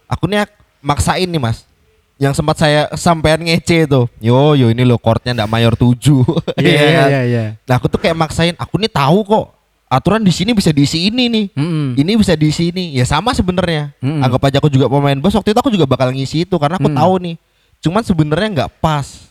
aku nih ak- maksain nih mas yang sempat saya sampean ngece itu yo yo ini lo chordnya ndak mayor 7 Iya iya iya iya. Nah aku tuh kayak maksain, aku nih tahu kok aturan di sini bisa diisi ini nih. Mm-mm. Ini bisa diisi ini. Ya sama sebenarnya. Mm-mm. Anggap aja aku juga pemain bass waktu itu aku juga bakal ngisi itu karena aku Mm. tahu nih. Cuman sebenarnya nggak pas.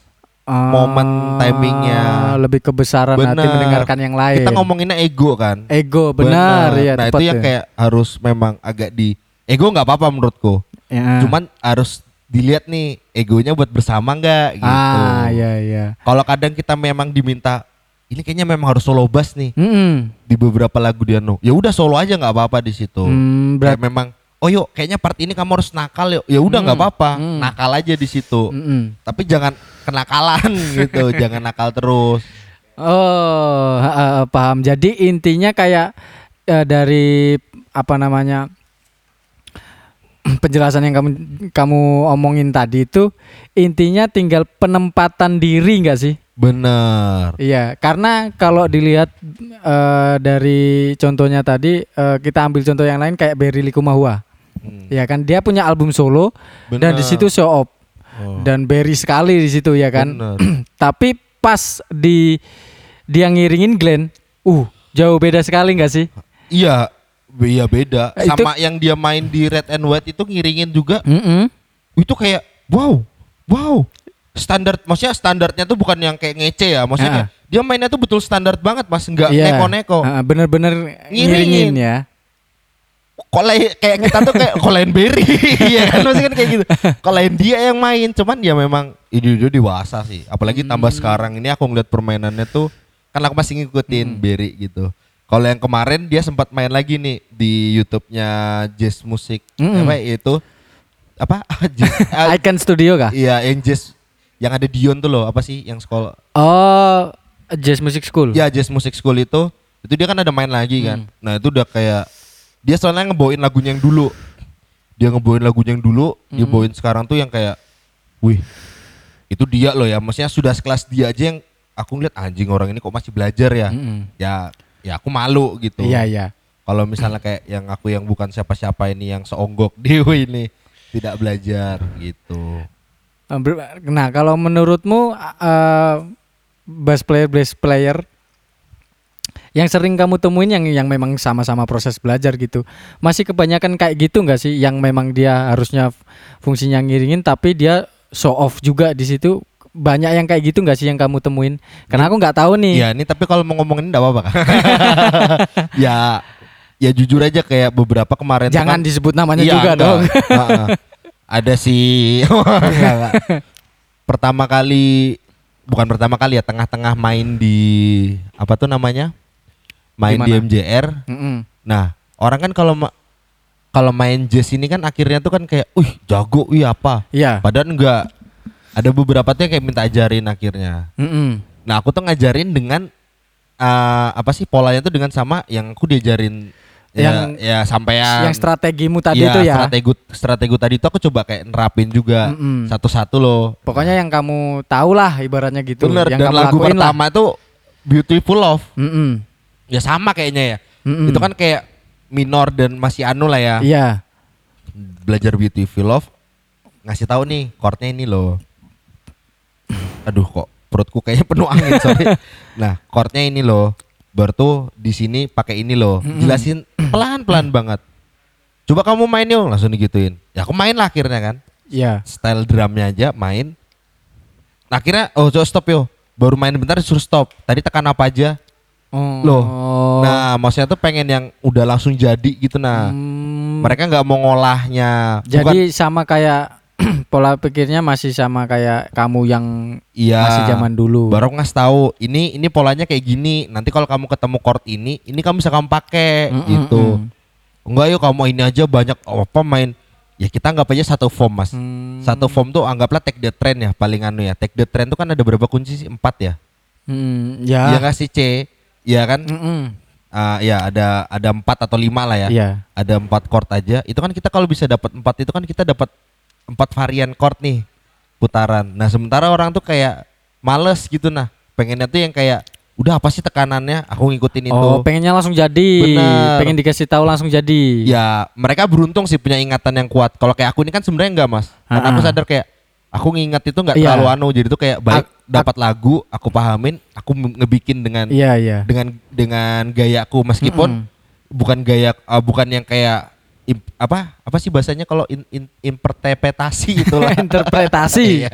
Ah, Momen timingnya. lebih kebesaran hati Bener. mendengarkan yang lain. Kita ngomonginnya ego kan. ego benar Bener. ya Nah itu yang tuh. kayak harus memang agak di ego nggak apa-apa menurutku. Ya. Cuman harus dilihat nih egonya buat bersama nggak gitu. ah iya iya. Kalau kadang kita memang diminta ini kayaknya memang harus solo bass nih. Mm-mm. di beberapa lagu dia no ya udah solo aja nggak apa-apa di situ Hmm, kayak memang oh yuk kayaknya part ini kamu harus nakal yuk ya udah nggak Hmm, apa-apa hmm. nakal aja di situ Mm-mm. tapi jangan kenakalan gitu jangan nakal terus Oh, ha- paham. Jadi intinya kayak eh, dari apa namanya penjelasan yang kamu kamu omongin tadi itu intinya tinggal penempatan diri nggak sih? bener Iya, karena kalau dilihat eh, dari contohnya tadi eh, kita ambil contoh yang lain kayak Berry Likumahua. Hmm, Ya kan dia punya album solo dan di bener. situ show up Oh, dan Berry sekali di situ ya kan. bener. Tapi pas di dia ngiringin Glenn, uh jauh beda sekali nggak sih? iya iya beda Eh, itu- sama yang dia main di Red and White itu ngiringin juga Mm-mm. itu kayak wow wow standar maksudnya standarnya tuh bukan yang kayak ngece ya maksudnya kayak dia mainnya tuh betul standar banget mas nggak Iya. neko-neko Ah, Bener-bener Ngiringin. ngiringin ya. Kok lain kayak kita tuh kayak kok lain Berry iya kan maksudnya kan kayak gitu kok lain dia yang main cuman ya memang dia dewasa sih apalagi tambah Hmm. sekarang ini aku ngeliat permainannya tuh kan aku masih ngikutin Berry gitu Kalau yang kemarin dia sempat main lagi nih di YouTube-nya Jazz Musik. Mm-mm. Apa itu? Apa? Jazz, ah, Icon Studio kah? Iya, yang Jazz yang ada Dion tuh loh, apa sih yang sekolah? Oh, Jazz Music School. Ya, Jazz Music School itu itu dia kan ada main lagi kan. Hmm. Nah, itu udah kayak dia soalnya ngebawain lagunya yang dulu. Dia ngebawain lagunya yang dulu, dia Hmm. bawain sekarang tuh yang kayak wih. Itu dia loh ya, maksudnya sudah sekelas dia aja yang aku ngeliat anjing orang ini kok masih belajar ya. Mm-mm. Ya, ya aku malu gitu. Iya, iya. Kalau misalnya kayak yang aku yang bukan siapa-siapa ini yang seonggok Dewi ini tidak belajar gitu. Ber- Nah, kalau menurutmu eh bass player bass player yang sering kamu temuin yang yang memang sama-sama proses belajar gitu. Masih kebanyakan kayak gitu nggak sih yang memang dia harusnya fungsinya ngiringin tapi dia show off juga di situ. Banyak yang kayak gitu nggak sih yang kamu temuin? Karena aku nggak tahu nih. Ya ini tapi kalau mau ngomongin enggak apa-apa kan. ya ya jujur aja kayak beberapa kemarin Jangan kan- disebut namanya Iya, juga enggak. dong. Ada si pertama kali bukan pertama kali ya tengah-tengah main di apa tuh namanya? Main Di? MJR. Mm-mm. Nah, orang kan kalau ma- kalau main jazz ini kan akhirnya tuh kan kayak, "Wih, jago, wih apa?" Iya. Padahal enggak. Ada beberapa tuh yang kayak minta ajarin akhirnya. Mm-mm. Nah, aku tuh ngajarin dengan eh, apa sih polanya tuh dengan sama yang aku diajarin Yang- ya, ya sampai Yang strategimu tadi Iya, itu ya. strategi strategi tadi itu aku coba kayak nerapin juga Mm-mm. satu-satu loh. Pokoknya yang kamu tahu lah ibaratnya gitu. Bener yang dan kamu lagu lakuin lah. pertama itu Beautiful Love. Mm-mm. Ya sama kayaknya ya. Mm-mm. Itu kan kayak minor dan masih anu lah ya. Iya. Belajar Beautiful Love ngasih tahu nih chordnya ini loh. Aduh kok perutku kayaknya penuh angin sorry. Nah chordnya ini loh. Baru tuh di sini pakai ini loh. Mm-mm. Jelasin pelan-pelan banget. Coba kamu main yuk langsung digituin. Ya aku main lah akhirnya kan. Iya. style drumnya aja main. Nah, akhirnya oh coba stop yo. Baru main bentar disuruh stop. Tadi tekan apa aja. Oh. Loh. Nah, maksudnya tuh pengen yang udah langsung jadi gitu nah. Hmm, Mereka nggak mau ngolahnya. Bukan- jadi sama kayak pola pikirnya masih sama kayak kamu yang iya. masih zaman dulu. Baru ngasih tahu ini ini polanya kayak gini. Nanti kalau kamu ketemu chord ini, ini kamu bisa kamu pakai Mm-mm, gitu. mm. Enggak yuk kamu ini aja banyak apa main. Ya kita anggap aja satu form mas. Hmm. Satu form tuh anggaplah take the trend ya paling anu ya. Take the trend tuh kan ada berapa kunci sih? Empat ya. Hmm, Iya ya. nggak sih C? Iya kan? Mm-mm. Ah, ya ada ada empat atau lima lah ya. Iya. Ada empat chord aja. Itu kan kita kalau bisa dapat empat itu kan kita dapat empat varian chord nih putaran. Nah sementara orang tuh kayak males gitu nah. Pengennya tuh yang kayak udah apa sih tekanannya? Aku ngikutin itu. Oh, pengennya langsung jadi. Bener. Pengen dikasih tahu langsung jadi. ya mereka beruntung sih punya ingatan yang kuat. Kalau kayak aku ini kan sebenarnya enggak mas. Karena aku Ah-ah. sadar kayak aku ngingat itu nggak Iya. terlalu anu. Jadi tuh kayak baik dapat lagu, aku pahamin, aku ngebikin dengan Iya, iya. dengan dengan gayaku meskipun Mm-mm. bukan gaya uh, bukan yang kayak im- apa apa sih bahasanya kalau in, in- interpretasi itulah Interpretasi.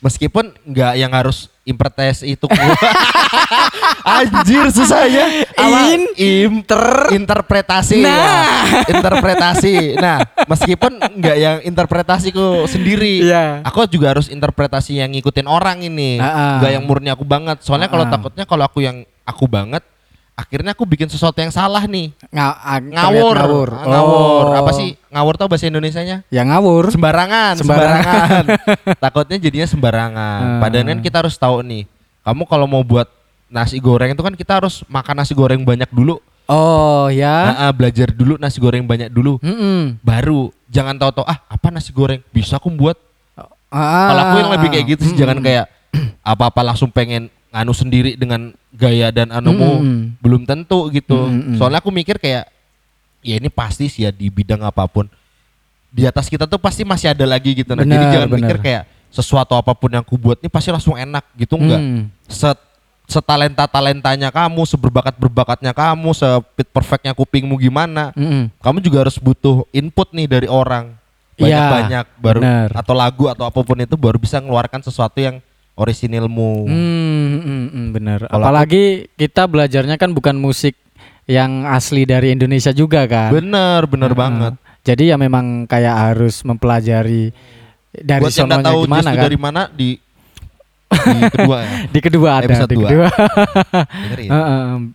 Meskipun nggak yang harus interpretasi itu anjir susah ya Apa? In- inter interpretasi Nah. ya. interpretasi nah meskipun nggak yang interpretasiku sendiri Iya. aku juga harus interpretasi yang ngikutin orang ini nggak yang murni aku banget soalnya kalau Ah-ah. takutnya kalau aku yang aku banget akhirnya aku bikin sesuatu yang salah nih Nga- ag- ngawur ngawur. Ah, ngawur Oh. apa sih ngawur tau bahasa Indonesianya Ya ngawur. sembarangan Sembarangan. sembarangan takutnya jadinya sembarangan Ah. padahal kan kita harus tahu nih kamu kalau mau buat nasi goreng itu kan kita harus makan nasi goreng banyak dulu Oh, ya. Ah, ah, belajar dulu nasi goreng banyak dulu Mm-mm. baru jangan tahu-tahu ah apa nasi goreng bisa aku buat Ah. kalau aku yang lebih kayak gitu sih jangan kayak apa-apa langsung pengen nganu sendiri dengan gaya dan anumu Mm-mm. belum tentu gitu. Mm-mm. Soalnya aku mikir kayak ya ini pasti sih ya di bidang apa pun di atas kita tuh pasti masih ada lagi gitu. Nah, jadi Benar, jangan mikir benar. kayak sesuatu apa pun yang aku buat ini pasti langsung enak gitu enggak. Hmm. Set setalenta talentanya kamu, seberbakat berbakatnya kamu, sepit perfectnya kupingmu gimana, Mm-mm. kamu juga harus butuh input nih dari orang Iya, banyak-banyak baru benar. atau lagu atau apa pun itu baru bisa ngeluarkan sesuatu yang orisinilmu. Hmm, hmm, hmm, bener. Kalau Apalagi kita belajarnya kan bukan musik yang asli dari Indonesia juga kan. Bener, bener Heeh. banget. Jadi ya memang kayak harus mempelajari dari Buat yang sononya tahu gimana kan. dari mana di di kedua ya. Di kedua ada, Episode di dua. kedua.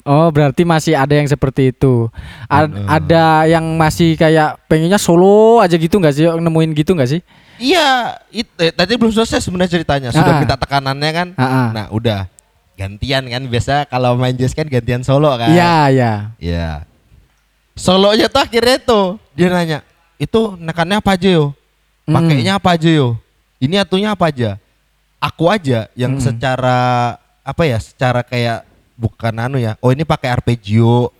Oh, berarti masih ada yang seperti itu. A- ada yang masih kayak pengennya solo aja gitu nggak sih? Nemuin gitu nggak sih? Iya, it, eh, tadi belum selesai sebenarnya ceritanya. Sudah Ah. minta tekanannya kan. Ah, ah. Nah, udah gantian kan biasa kalau main jazz kan gantian solo kan. Iya, iya. Iya. Solonya tuh akhirnya tuh dia nanya, "Itu nekannya apa aja yo? Hmm. Pakainya apa aja yo? Ini atunya apa aja?" Aku aja yang Hmm. secara apa ya? Secara kayak bukan anu ya. Oh, ini pakai arpeggio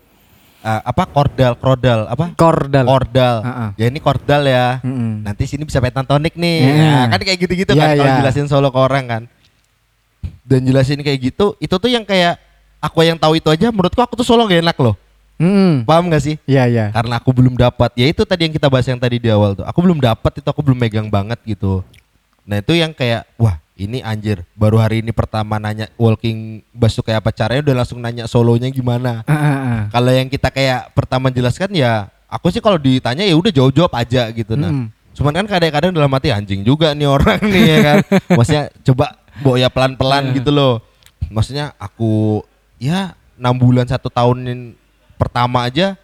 eh, apa kordal, krodal, apa? Kordal. Kordal. Ah, ah. Ya ini kordal ya. Mm-mm. Nanti sini bisa pentatonik nih. Iya. Nah, kan kayak gitu-gitu Iya, kan kalau iya. jelasin solo ke orang kan. Dan jelasin kayak gitu, itu tuh yang kayak aku yang tahu itu aja menurutku aku tuh solo gak enak loh. Mm-mm. Paham gak sih? Iya, iya. Karena aku belum dapat. Ya itu tadi yang kita bahas yang tadi di awal tuh. Aku belum dapat itu aku belum megang banget gitu. Nah, itu yang kayak wah, ini anjir. Baru hari ini pertama nanya walking bass tuh kayak apa caranya udah langsung nanya solonya gimana. Ah, ah, ah. Kalau yang kita kayak pertama jelaskan ya aku sih kalau ditanya ya udah jawab-jawab aja gitu nah. Mm. Cuman kan kadang-kadang dalam hati anjing juga nih orang nih ya kan. Maksudnya coba bawa ya pelan-pelan gitu loh. Maksudnya aku ya enam bulan satu tahunin pertama aja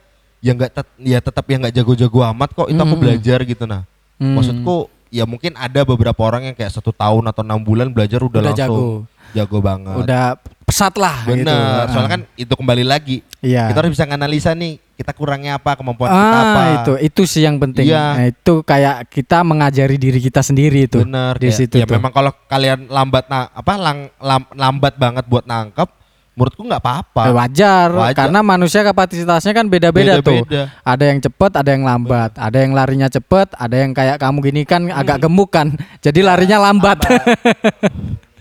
ya nggak tet- ya tetap yang nggak jago-jago amat kok itu aku belajar gitu nah. Hmm. Maksudku ya mungkin ada beberapa orang yang kayak satu tahun atau enam bulan belajar udah, Udah langsung jago, banget. udah pesat lah gitu. Bener, Ah. soalnya kan itu kembali lagi. Iya. Kita harus bisa nganalisa nih, kita kurangnya apa, kemampuan kita apa. Ah, itu itu sih yang penting. Iya. Nah, itu kayak kita mengajari diri kita sendiri itu. Bener. Di ya, situ ya tuh. memang kalau kalian lambat na apa lang, lam- lambat banget buat nangkep, menurutku nggak apa-apa. Eh, wajar, Wajar. karena manusia kapasitasnya kan beda-beda tuh. Ada yang cepet, ada yang lambat, ada yang larinya cepet, ada yang kayak kamu gini kan agak gemuk kan, jadi larinya lambat.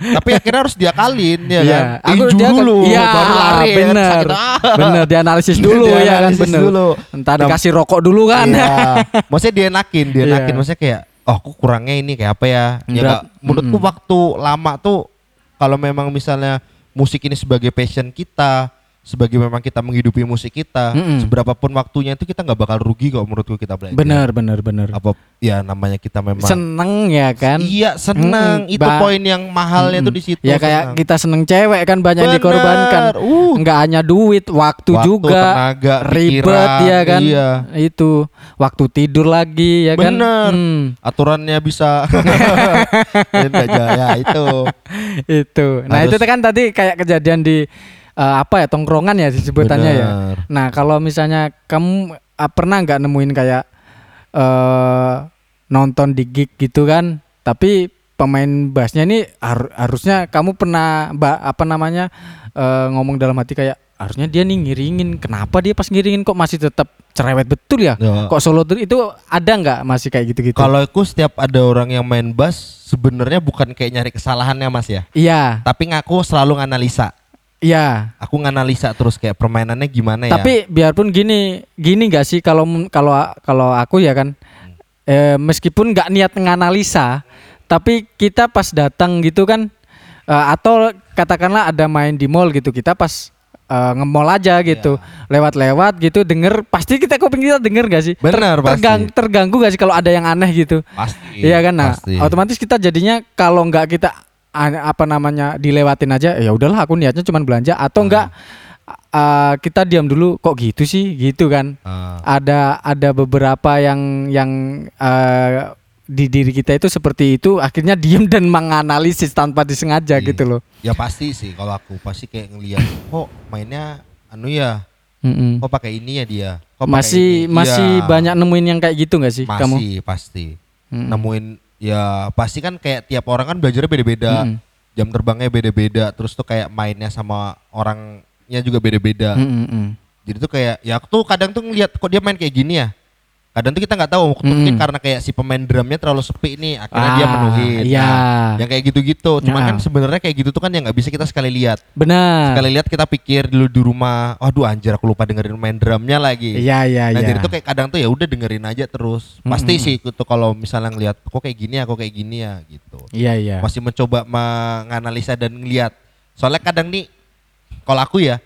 Tapi akhirnya harus diakalin ya Iya, kan. aku dia kan- dulu, iya, baru lari. kan. bener, ah. bener dianalisis dulu ya kan, bener. dulu. Entar Nah, dikasih rokok dulu kan. Iya. Maksudnya dia enakin, dia Iya. Maksudnya kayak, oh aku kurangnya ini kayak apa ya? Ya nggak- menurutku Mm-mm. waktu lama tuh kalau memang misalnya musik ini sebagai passion kita, sebagai memang kita menghidupi musik kita, Mm-mm. seberapapun waktunya itu kita nggak bakal rugi kok menurutku kita belajar. bener, bener, bener. Apa ya namanya kita memang Seneng ya kan? Iya senang. Mm-mm. Itu poin yang mahalnya tuh di situ. Ya kayak senang. kita seneng cewek kan banyak yang Bener. dikorbankan. Uh. Nggak hanya duit, waktu, Waktu, juga, tenaga, ribet pikiran, ya kan. iya. Itu waktu tidur lagi ya kan. Bener. Hmm, aturannya bisa. Enggak jaya itu. itu. Nah Harus- itu kan tadi kayak kejadian di eh, apa ya tongkrongan ya disebutannya ya. Nah kalau misalnya kamu ah, pernah nggak nemuin kayak eh nonton di gig gitu kan, tapi pemain bassnya ini har- harusnya kamu pernah mbak apa namanya eh, ngomong dalam hati kayak harusnya dia nih ngiringin, kenapa dia pas ngiringin kok masih tetap cerewet betul ya? Ya. Kok solo itu ada nggak masih kayak gitu-gitu? Kalau aku setiap ada orang yang main bass sebenarnya bukan kayak nyari kesalahannya Mas ya. Iya, Tapi ngaku selalu nganalisa. Iya. Aku nganalisa terus kayak permainannya gimana ya. Tapi biarpun gini, gini nggak sih kalau kalau kalau aku ya kan, eh, meskipun nggak niat menganalisa, tapi kita pas datang gitu kan, eh, atau katakanlah ada main di mall gitu, kita pas eh, nge-mall aja gitu, lewat-lewat gitu, denger, pasti kita kuping kita denger gak sih? Benar, pasti. tergang- terganggu gak sih kalau ada yang aneh gitu? pasti. Iya kan, nah pasti. otomatis kita jadinya kalau nggak kita apa namanya dilewatin aja, ya udahlah aku niatnya cuma belanja atau enggak uh, kita diam dulu kok gitu sih gitu kan. Ah. Ada ada beberapa yang yang uh, di diri kita itu seperti itu akhirnya diem dan menganalisis tanpa disengaja Iya. gitu loh. Ya pasti sih kalau aku pasti kayak ngelihat kok mainnya anu ya, Mm-mm. kok pakai ini ya dia. Kok pakai Masih ini? masih Iya. banyak nemuin yang kayak gitu nggak sih masih kamu? pasti. Mm-mm. Nemuin ya pasti kan kayak tiap orang kan belajarnya beda-beda. Mm-mm. Jam terbangnya beda-beda, terus tuh kayak mainnya sama orangnya juga beda-beda. Mm-mm. Jadi tuh kayak ya aku tuh kadang tuh ngeliat kok dia main kayak gini ya. Kadang tuh kita nggak tahu mungkin Mm. karena kayak si pemain drumnya terlalu sepi nih akhirnya dia Ah, menuhin. iya. Nah, yang kayak gitu-gitu. Cuman Ya. kan sebenarnya kayak gitu tuh kan yang nggak bisa kita sekali lihat. Benar. Sekali lihat kita pikir dulu di rumah, waduh anjir aku lupa dengerin main drumnya lagi. Iya iya Nah iya. jadi tuh kayak kadang tuh ya udah dengerin aja terus. Pasti sih itu kalau misalnya ngelihat kok kayak gini ya, kok kayak gini ya gitu. Iya iya. Masih mencoba menganalisa dan ngelihat. Soalnya kadang nih kalau aku ya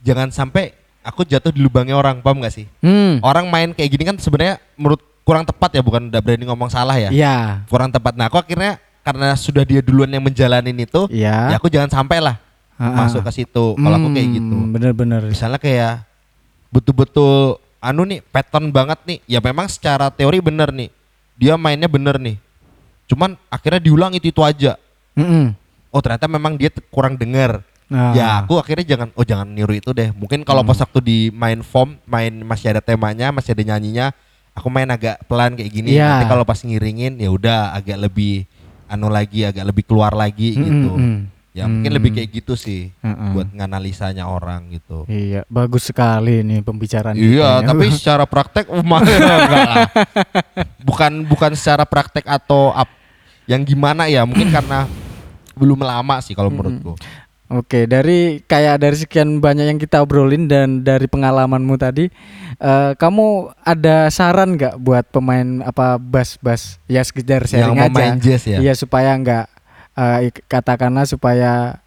jangan sampai aku jatuh di lubangnya orang, paham gak sih? Hmm. Orang main kayak gini kan sebenarnya menurut kurang tepat ya, bukan udah berani ngomong salah ya. Iya. Kurang tepat. Nah, aku akhirnya karena sudah dia duluan yang menjalanin itu, Iya. ya aku jangan sampai lah Ah, masuk ke situ. Kalau aku kayak gitu. Hmm, Bener-bener. Misalnya kayak betul-betul anu nih pattern banget nih. Ya memang secara teori bener nih. Dia mainnya bener nih. Cuman akhirnya diulang itu itu aja. Mm-mm. Oh ternyata memang dia kurang denger. Nah. Ya aku akhirnya jangan oh jangan niru itu deh. Mungkin kalau Hmm. pas waktu di main form, main masih ada temanya, masih ada nyanyinya, aku main agak pelan kayak gini. Iya. Nanti kalau pas ngiringin ya udah agak lebih anu lagi, agak lebih keluar lagi Mm, gitu. mm, mm. Ya mungkin Hmm. lebih kayak gitu sih Mm-mm. buat nganalisanya orang gitu. Iya, bagus sekali nih pembicaraan Iya, kita ya. tapi secara praktek oh, enggak lah. Bukan bukan secara praktek atau ap, yang gimana ya? Mungkin karena belum lama sih kalau menurutku. Oke, dari kayak dari sekian banyak yang kita obrolin dan dari pengalamanmu tadi, eh, kamu ada saran nggak buat pemain apa bass-bass ya sekedar Yang sharing mau aja? jazz ya. Iya supaya nggak eh, ik- katakanlah supaya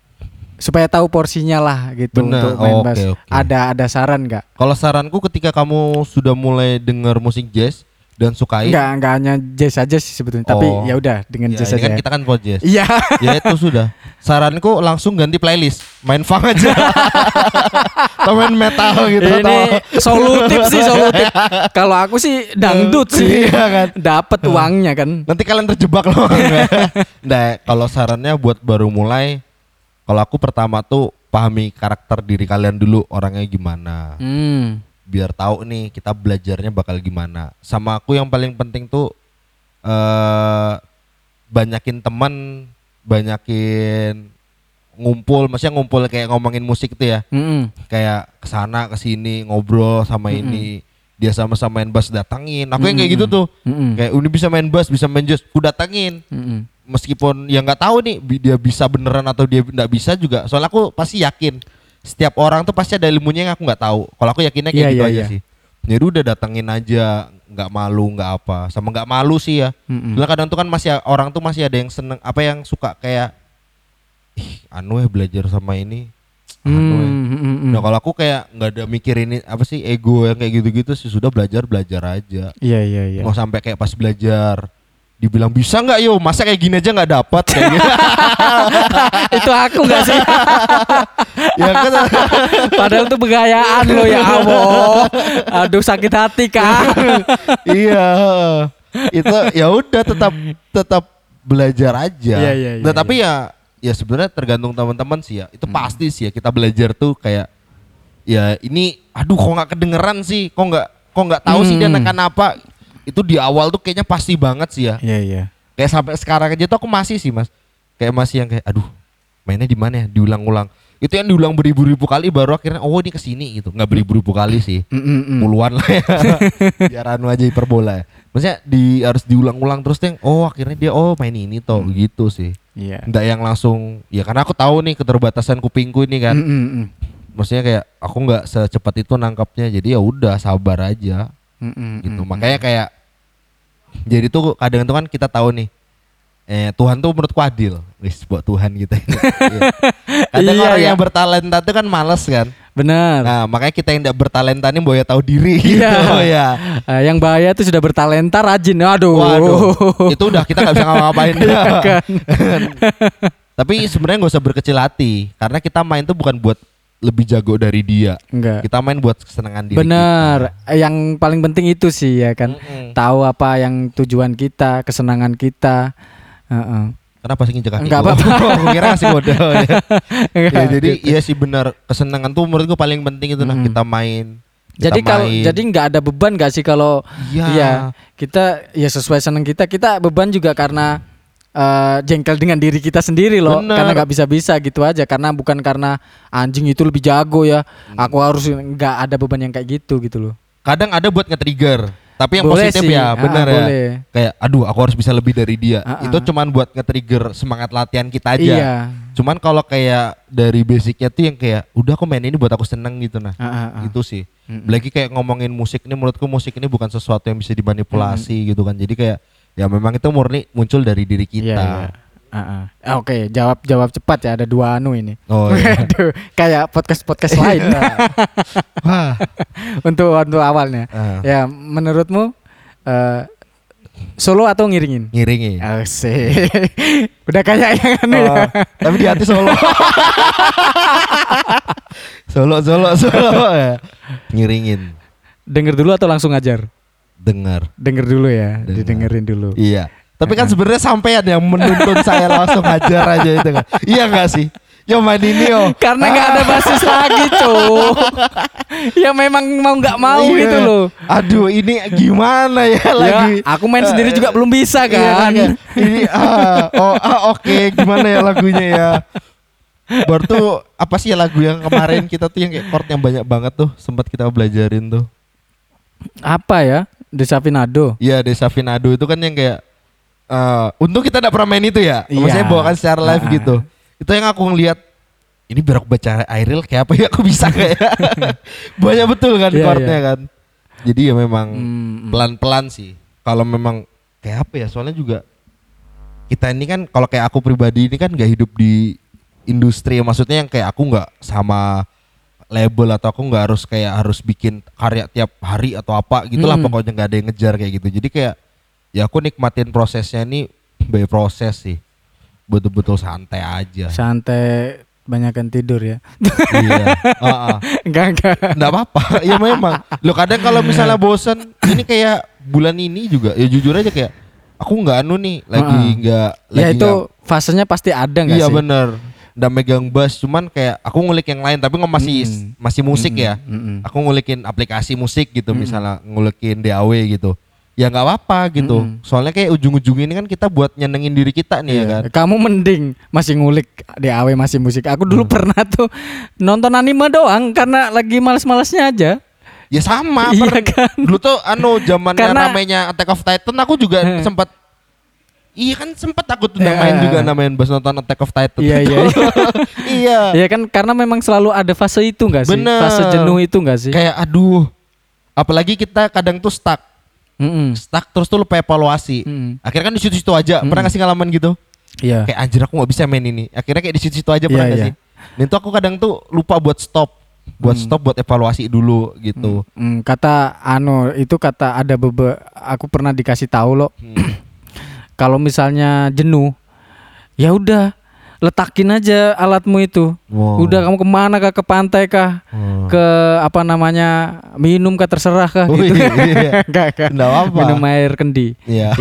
supaya tahu porsinya lah gitu Bener, untuk main oke, bass. oke. Ada ada saran nggak? Kalau saranku ketika kamu sudah mulai dengar musik jazz dan sukai, Nggak nggak hanya jazz aja sih sebetulnya, tapi Oh. ya udah dengan ya, jazz aja. kan kita kan pod jazz. Iya. ya itu sudah. Saranku langsung ganti playlist, main funk aja. atau main metal gitu Ini atau solutif sih solutif. Kalau aku sih dangdut sih. Iya kan. Dapat uangnya kan. Nanti kalian terjebak loh. nah, kalau sarannya buat baru mulai, kalau aku pertama tuh pahami karakter diri kalian dulu orangnya gimana. Hmm. Biar tahu nih kita belajarnya bakal gimana. Sama aku yang paling penting tuh eh banyakin teman, banyakin ngumpul, maksudnya ngumpul kayak ngomongin musik tuh ya. Mm-mm. Kayak ke sana ke sini ngobrol sama ini. Dia sama-sama main bass datangin. Aku yang kayak gitu tuh. Mm-mm. Kayak Uni bisa main bass, bisa main jazz, ku datangin. Mm-mm. Meskipun ya nggak tahu nih dia bisa beneran atau dia nggak bisa juga. Soalnya aku pasti yakin setiap orang tuh pasti ada ilmunya yang aku nggak tahu. Kalau aku yakinnya kayak Iya, gitu iya, aja iya. sih. Jadi udah datengin aja, nggak malu, nggak apa. Sama nggak malu sih ya. Mm-mm. Soalnya kadang tuh kan masih orang tuh masih ada yang seneng apa yang suka kayak ih anu ya belajar sama ini. Anu ya. Hmm, hmm, hmm. Nah kalau aku kayak nggak ada mikirin ini apa sih ego yang kayak gitu-gitu sih sudah belajar belajar aja. Iya iya iya. Nggak sampai kayak pas belajar dibilang bisa nggak yo masa kayak gini aja nggak dapat kayak gitu. Itu aku gak sih? ya kan Padahal itu begayaan lo ya Allah. Aduh sakit hati kak. iya itu ya udah tetap tetap belajar aja Iya, iya, iya, nah tapi ya ya sebenarnya tergantung teman-teman sih ya itu Hmm. pasti sih ya kita belajar tuh kayak ya ini aduh kok nggak kedengeran sih kok nggak kok nggak tahu sih dia Hmm. nekan apa itu di awal tuh kayaknya pasti banget sih ya. Iya iya. kayak sampai sekarang aja tuh aku masih sih mas. Kayak masih yang kayak aduh mainnya di mana ya? Diulang-ulang. Itu yang diulang beribu-ribu kali baru akhirnya oh ini ke sini gitu. Nggak beribu-ribu kali sih. Mm, mm, mm. puluhan lah ya. Biar anu aja hiperbola ya. Maksudnya di harus diulang-ulang terus deh oh akhirnya dia oh main ini toh Hmm. gitu sih. Iya. nggak yang langsung ya karena aku tahu nih keterbatasan kupingku ini kan. Mm, mm, mm. maksudnya kayak aku nggak secepat itu nangkapnya jadi ya udah sabar aja. Mm, mm, gitu. Mm, makanya kayak jadi tuh kadang tuh kan kita tahu nih eh Tuhan tuh menurutku adil wis buat Tuhan gitu Iya. kadang Iya, orang iya. yang bertalenta tuh kan males kan Benar. nah makanya kita yang tidak bertalenta nih boya tahu diri gitu Iya. ya Eh, yang bahaya tuh sudah bertalenta rajin. Aduh. Waduh, itu udah kita nggak bisa ngapa-ngapain. Iya kan. Tapi sebenarnya nggak usah berkecil hati, karena kita main tuh bukan buat lebih jago dari dia. Enggak. Kita main buat kesenangan diri. Benar. Yang paling penting itu sih ya kan. Mm-mm. Tahu apa yang tujuan kita, kesenangan kita. Heeh. Kenapa sih nginjek kaki? Nggak gua? apa-apa. Aku kira ngasih kode. ya. Enggak, Ya, jadi gitu. iya sih benar. Kesenangan tuh menurut gua paling penting itu nah Mm-mm. kita main. Kita Jadi kalau jadi nggak ada beban nggak sih kalau Iya. Iya, kita ya sesuai seneng kita. Kita beban juga karena eh, jengkel dengan diri kita sendiri loh. Bener. Karena nggak bisa-bisa gitu aja. Karena bukan karena anjing itu lebih jago ya. Hmm. Aku harus nggak ada beban yang kayak gitu gitu loh. kadang ada buat nge-trigger. Tapi yang Boleh positif sih. ya, Ah, benar ya. boleh. Kayak aduh, aku harus bisa lebih dari dia. Ah, Itu ah. cuman buat nge-trigger semangat latihan kita aja. Iya. Cuman kalau kayak dari basicnya tuh yang kayak udah aku main ini buat aku seneng gitu nah. Ah, ah, ah. Itu sih. Lagi kayak ngomongin musik ini menurutku musik ini bukan sesuatu yang bisa dimanipulasi gitu kan. Jadi kayak ya memang itu murni muncul dari diri kita. Iya, iya. Ah, ah. Ah, Oke, jawab jawab cepat ya. Ada dua anu ini. Oh iya. Aduh, kayak podcast podcast lain Wah. untuk untuk awalnya. Ah. Ya, menurutmu eh Solo atau ngiringin? ngiringi. Asik. Udah kayak yang anu ya. Oh, tapi di hati Solo. solo Solo Solo ya. Ngiringin. Denger dulu atau langsung ngajar? Dengar. Denger dulu ya, Dengar. didengerin dulu. Iya. Tapi kan sebenarnya sampean yang menuntun saya langsung hajar aja itu kan. Iya enggak sih? Yo main ini yo. Karena nggak ada basis lagi, Cuk. ya memang mau nggak mau Iya. gitu loh. Aduh, ini gimana ya lagi? Ya, aku main sendiri juga belum bisa Iya, kan. kayak, ini ah, oh ah, oke, gimana ya lagunya ya? Baru tuh apa sih ya lagu yang kemarin kita tuh yang kayak chord yang banyak banget tuh sempat kita belajarin tuh. Apa ya? Desafinado. Iya, Desa Finado itu kan yang kayak eh untung kita tidak pernah main itu ya. Iya. Maksudnya bawakan secara live Ah. gitu. Itu yang aku ngeliat ini biar aku baca Airil kayak apa ya aku bisa kayak banyak betul kan Iya, chordnya iya. kan. Jadi ya memang Hmm. pelan-pelan sih. Kalau memang kayak apa ya? Soalnya juga kita ini kan kalau kayak aku pribadi ini kan nggak hidup di industri maksudnya yang kayak aku nggak sama label atau aku nggak harus kayak harus bikin karya tiap hari atau apa gitulah Hmm. pokoknya nggak ada yang ngejar kayak gitu jadi kayak ya aku nikmatin prosesnya ini by proses sih betul-betul santai aja Santai banyakan tidur ya. iya Heeh. enggak enggak. nggak apa-apa ya memang lo kadang kalau misalnya bosen ini kayak bulan ini juga ya jujur aja kayak aku nggak anu nih lagi nggak Ya lagi itu nggak- fasenya pasti ada enggak iya sih? bener nggak megang bass cuman kayak aku ngulik yang lain tapi nggak masih Mm-mm. masih musik Mm-mm, ya mm-mm. aku ngulikin aplikasi musik gitu misalnya ngulikin DAW gitu ya nggak apa-apa gitu Mm-mm. soalnya kayak ujung-ujung ini kan kita buat nyenengin diri kita nih ya kan Iya. Kamu mending masih ngulik DAW masih musik. Aku dulu Hmm. pernah tuh nonton anime doang karena lagi males-malesnya aja. ya sama Iya per- kan? dulu tuh anu zamannya Karena- ramenya Attack of Titan aku juga sempat Iya kan sempat aku tuh Iya. main juga namain bass nonton Attack of Titan Iya, itu. iya, iya Ya kan karena memang selalu ada fase itu enggak sih? Bener. Fase jenuh itu enggak sih? kayak aduh apalagi kita kadang tuh stuck Mm-mm. stuck terus tuh lupa evaluasi Mm-mm. akhirnya kan di situ-situ aja pernah ngasih ngalaman gitu Iya. kayak anjir aku nggak bisa main ini akhirnya kayak di situ-situ aja pernah Iya, nggak iya. sih dan itu aku kadang tuh lupa buat stop buat stop buat evaluasi dulu gitu Hmm, kata anu itu kata ada bebe aku pernah dikasih tahu loh. Hmm. Kalau misalnya jenuh, ya udah letakin aja alatmu itu. Wow. Udah kamu ke mana kah ke pantai kah? Hmm. Ke apa namanya minum kah terserah kah Wih, gitu. iya. Enggak, enggak. Nggak apa. Minum air kendi. Iya.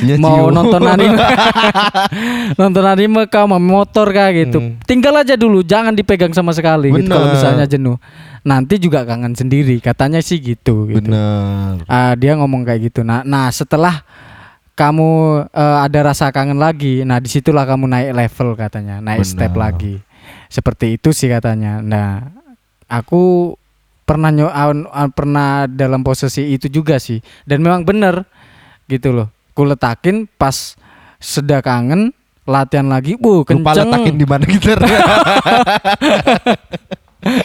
Iya. Mau nonton anime nonton anime kah mau motor kah gitu Hmm. tinggal aja dulu jangan dipegang sama sekali gitu kalau misalnya jenuh nanti juga kangen sendiri katanya sih gitu gitu Bener. Ah, dia ngomong kayak gitu nah nah setelah kamu eh, ada rasa kangen lagi nah di situlah kamu naik level katanya naik step Bener. lagi seperti itu sih katanya nah aku pernah nyo pernah dalam posisi itu juga sih dan memang bener gitu loh ku letakin pas sudah kangen latihan lagi Lupa kenceng letakin di mana gitar.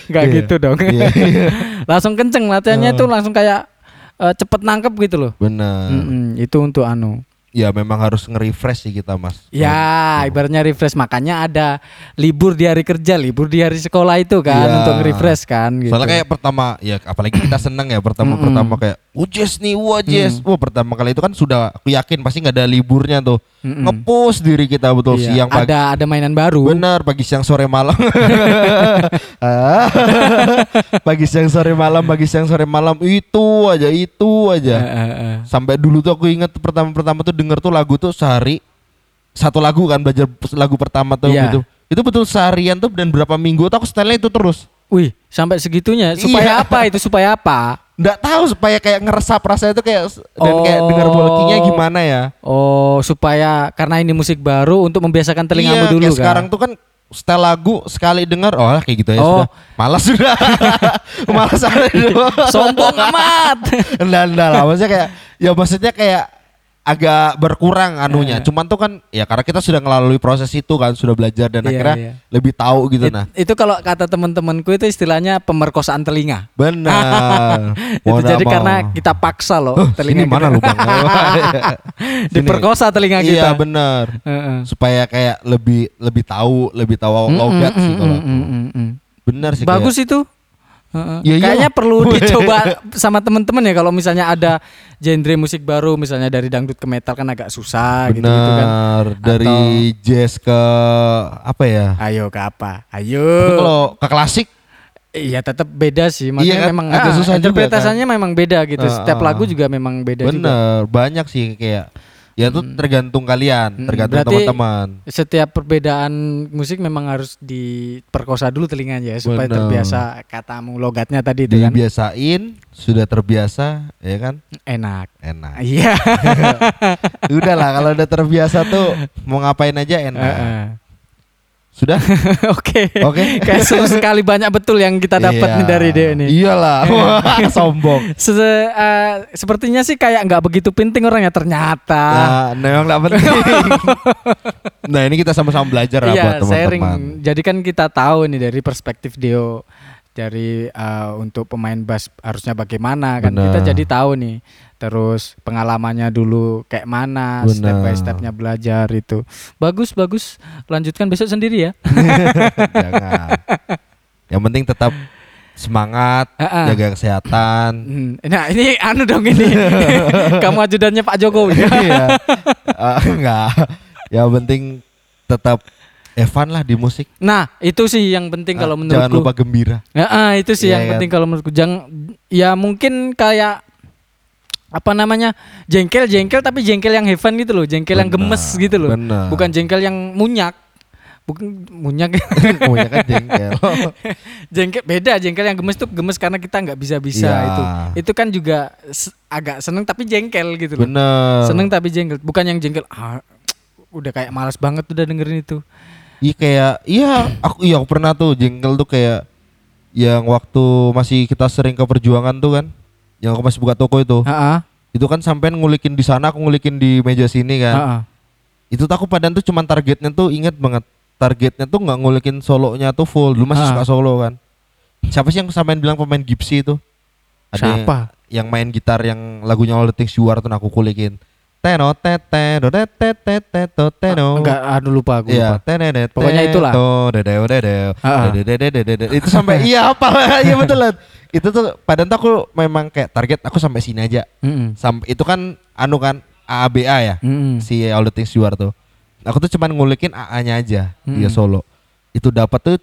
nggak Iya. gitu dong Iya, iya. langsung kenceng latihannya Oh. itu langsung kayak eh, cepet nangkep gitu loh Bener. Mm-mm, itu untuk anu Ya memang harus nge-refresh sih kita mas. Ya, ibaratnya refresh makanya ada libur di hari kerja, libur di hari sekolah itu kan Iya. untuk refresh kan gitu. Soalnya kayak pertama ya apalagi kita seneng ya pertama pertama kayak ujes nih wajes. Mm. Wah pertama kali itu kan sudah aku yakin pasti nggak ada liburnya tuh. Mm-mm. Ngepush diri kita betul Iya, siang pagi. ada ada mainan baru. Bener pagi siang sore malam. Ah. pagi siang sore malam pagi siang sore malam itu aja itu aja. eh, eh. Sampai dulu tuh aku inget pertama-pertama tuh denger tuh lagu tuh sehari satu lagu kan belajar lagu pertama tuh Iya. gitu. Itu betul seharian tuh dan berapa minggu tuh aku setelnya itu terus. Wih, sampai segitunya. Supaya Iya. apa itu? Supaya apa? Nggak tahu supaya kayak ngeresap rasanya itu kayak dan kayak denger walkingnya Oh. gimana ya. Oh, supaya karena ini musik baru untuk membiasakan telingamu iya, dulu kan. sekarang tuh kan setel lagu sekali denger oh kayak gitu ya Oh. sudah malas sudah malas ada dulu Sombong amat. enggak enggak lah maksudnya kayak ya maksudnya kayak agak berkurang anunya Eh. cuman tuh kan ya karena kita sudah melalui proses itu kan sudah belajar dan Iya, akhirnya iya. lebih tahu gitu nah It- itu kalau kata teman-temanku itu istilahnya pemerkosaan telinga. benar itu jadi mau. karena kita paksa loh Huh, telinga sini mana lubang Sini. Diperkosa telinga kita. iya benar supaya kayak lebih lebih tahu lebih tahu logat Mm, mm, mm, mm. benar sih Bagus itu. Heeh. Ya. Kayaknya perlu dicoba sama temen-temen ya kalau misalnya ada genre musik baru misalnya dari dangdut ke metal kan agak susah gitu, gitu kan. Dari jazz ke apa ya? Ayo ke apa? Ayo. Kalau ke klasik Iya tetap beda sih. Maksudnya Iya kan? memang Agak ah, susah juga interpretasinya memang beda gitu. Ah, Setiap ah. lagu juga memang beda juga. bener banyak sih kayak ya itu tergantung kalian, Hmm, tergantung berarti- teman-teman. Setiap perbedaan musik memang harus diperkosa dulu telinganya ya supaya Bener. terbiasa katamu logatnya tadi itu kan Dibiasain, sudah terbiasa, ya kan? enak. Enak. Iya. Udah lah kalau udah terbiasa tuh mau ngapain aja enak. Heeh. Sudah? Oke. Oke. Kayak seru sekali banyak betul yang kita dapat Iya. nih dari dia ini. Iyalah, Wah, sombong. Se- eh, sepertinya sih kayak nggak begitu penting orangnya ternyata. Nah, memang nggak penting. nah ini kita sama-sama belajar lah Iya, buat sharing. teman-teman. Jadi kan kita tahu nih dari perspektif Dio dari eh, untuk pemain bass harusnya bagaimana kan kita Benar. jadi tahu nih. Terus pengalamannya dulu kayak mana, step by stepnya belajar itu. Bagus bagus. Lanjutkan besok sendiri ya. Jangan. Yang penting tetap semangat, Heeh. jaga kesehatan. Hmm, Nah ini anu dong ini. Kamu ajudannya Pak Jokowi. Iya. Eh, enggak. Yang penting tetap Evan lah di musik. Nah itu sih yang penting kalau Ah, menurutku. Jangan lupa gembira. Ya, itu sih Iya yang kan? penting kalau menurutku. Jangan ya mungkin kayak apa namanya jengkel jengkel tapi jengkel yang heaven gitu loh, jengkel yang Benar, gemes gitu loh, benar. bukan jengkel yang munyak, bukan munyak, Punya kan jengkel. jengkel beda jengkel yang gemes tuh gemes karena kita nggak bisa bisa Iya. itu, itu kan juga agak seneng tapi jengkel gitu loh, Bener. seneng tapi jengkel, bukan yang jengkel ah udah kayak malas banget udah dengerin itu, Iya kayak iya aku iya aku pernah tuh jengkel tuh kayak yang waktu masih kita sering ke perjuangan tuh kan. Yang aku masih buka toko itu. ah Itu kan sampean ngulikin di sana aku ngulikin di meja sini kan. ah Itu tuh aku padahal tuh cuman targetnya tuh inget banget. Targetnya tuh nggak ngulikin solonya tuh full. Dulu masih Ah. suka solo kan. Siapa sih yang sampean bilang pemain gipsy itu? yang- siapa? Yang, main gitar yang lagunya All the Things You Are tuh aku kulikin. Teno tete do tete tete to teno. Enggak, aduh lupa aku Iya, lupa. tenenet, Pokoknya itulah. teto, dedeo, dedeo, Ah, ah. dededededede. Itu sampai iya apa Iya betul Len. Itu tuh padahal tuh aku memang kayak target aku sampai sini aja. Sampai itu kan anu kan AABA ya. Si All the Things You Are tuh. Aku tuh cuman ngulikin AA-nya aja dia solo. Itu dapat tuh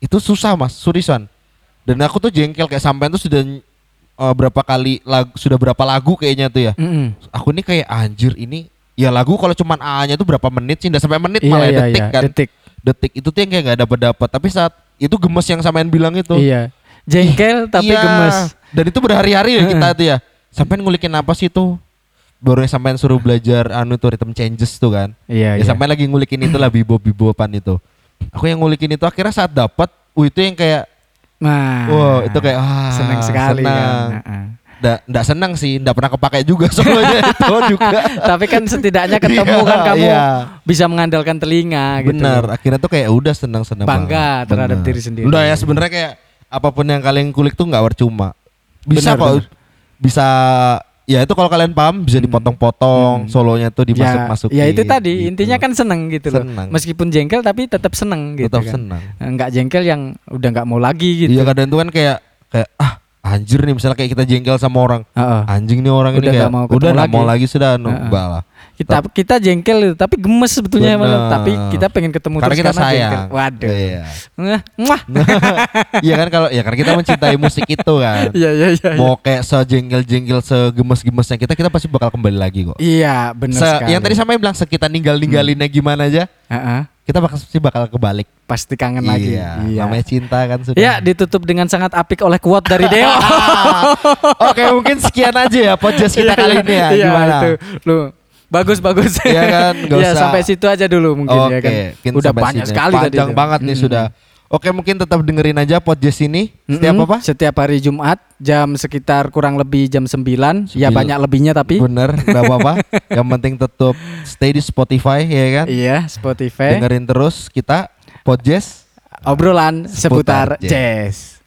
itu susah Mas, seriusan. Dan aku tuh jengkel kayak sampean tuh sudah eh, berapa kali lagu sudah berapa lagu kayaknya tuh ya. Mm-mm. Aku nih kayak anjir ini ya lagu kalau cuman AA-nya tuh berapa menit sih? Nggak sampai menit Iya, malah iya, detik iya, kan detik. detik itu tuh yang kayak nggak dapat dapat tapi saat itu gemes yang samain bilang itu Iya. Jengkel tapi Iya. gemes. dan itu berhari-hari ya kita tuh ya sampai ngulikin apa sih tuh baru sampai suruh belajar anu tuh rhythm changes tuh kan Iya, ya sampai lagi ngulikin itu lah bibo bibopan itu aku yang ngulikin itu akhirnya saat dapat uh itu yang kayak Nah. wow itu kayak ah senang sekali senang. kan. Heeh. nggak nggak senang sih nggak pernah kepakai juga soalnya itu juga tapi kan setidaknya ketemu Iya, kan kamu iya. bisa mengandalkan telinga gitu. Akhirnya tuh kayak udah senang-senang Bangga banget. terhadap Bener. diri sendiri. Udah ya sebenarnya kayak apa pun yang kalian kulik tuh nggak percuma. Bisa Bener, kok, bener. bisa ya itu kalau kalian paham bisa dipotong-potong, solonya tuh dimasuk-masukin. Ya, ya itu tadi gitu. intinya kan seneng gitu loh. Seneng. Meskipun jengkel tapi tetap seneng gitu tetap kan. senang. Enggak jengkel yang udah nggak mau lagi gitu. Iya kadang tuh kan kayak kayak ah anjir nih misalnya kayak kita jengkel sama orang. Heeh. Anjing nih orang Udah ini kayak mau udah nggak mau lagi. sudah enggak lah. Kita kita jengkel itu, tapi gemes sebetulnya Bener. tapi kita pengen ketemu Karena terus kita jengkel. sayang. Waduh. Iya. Mwah. Iya kan kalau ya karena kita mencintai musik itu kan. Iya iya iya. Mau kayak sejengkel-jengkel segemes-gemesnya kita kita pasti bakal kembali lagi kok. Iya, benar Se- sekali. yang tadi sampai bilang sekitar ninggal ninggalinnya gimana aja Heeh, kita bakal pasti bakal kebalik pasti kangen lagi. iya, namanya cinta kan sudah Ya, ditutup dengan sangat apik oleh quote dari Deo. oke mungkin sekian aja ya podcast kita kali ini ya Iya, gimana itu. Lu bagus bagus. Iya kan, nggak Ya, usah. sampai situ aja dulu mungkin oke ya kan. mungkin Udah banyak sini. sekali tadi. panjang tuh. banget nih Mm-mm. sudah oke mungkin tetap dengerin aja podcast ini setiap apa Setiap hari Jumat jam sekitar kurang lebih jam 9. Ya Sembil- banyak lebihnya tapi. bener nggak apa-apa yang penting tetap stay di Spotify ya kan Iya, Spotify. dengerin terus kita podcast Obrolan seputar Seputar jazz.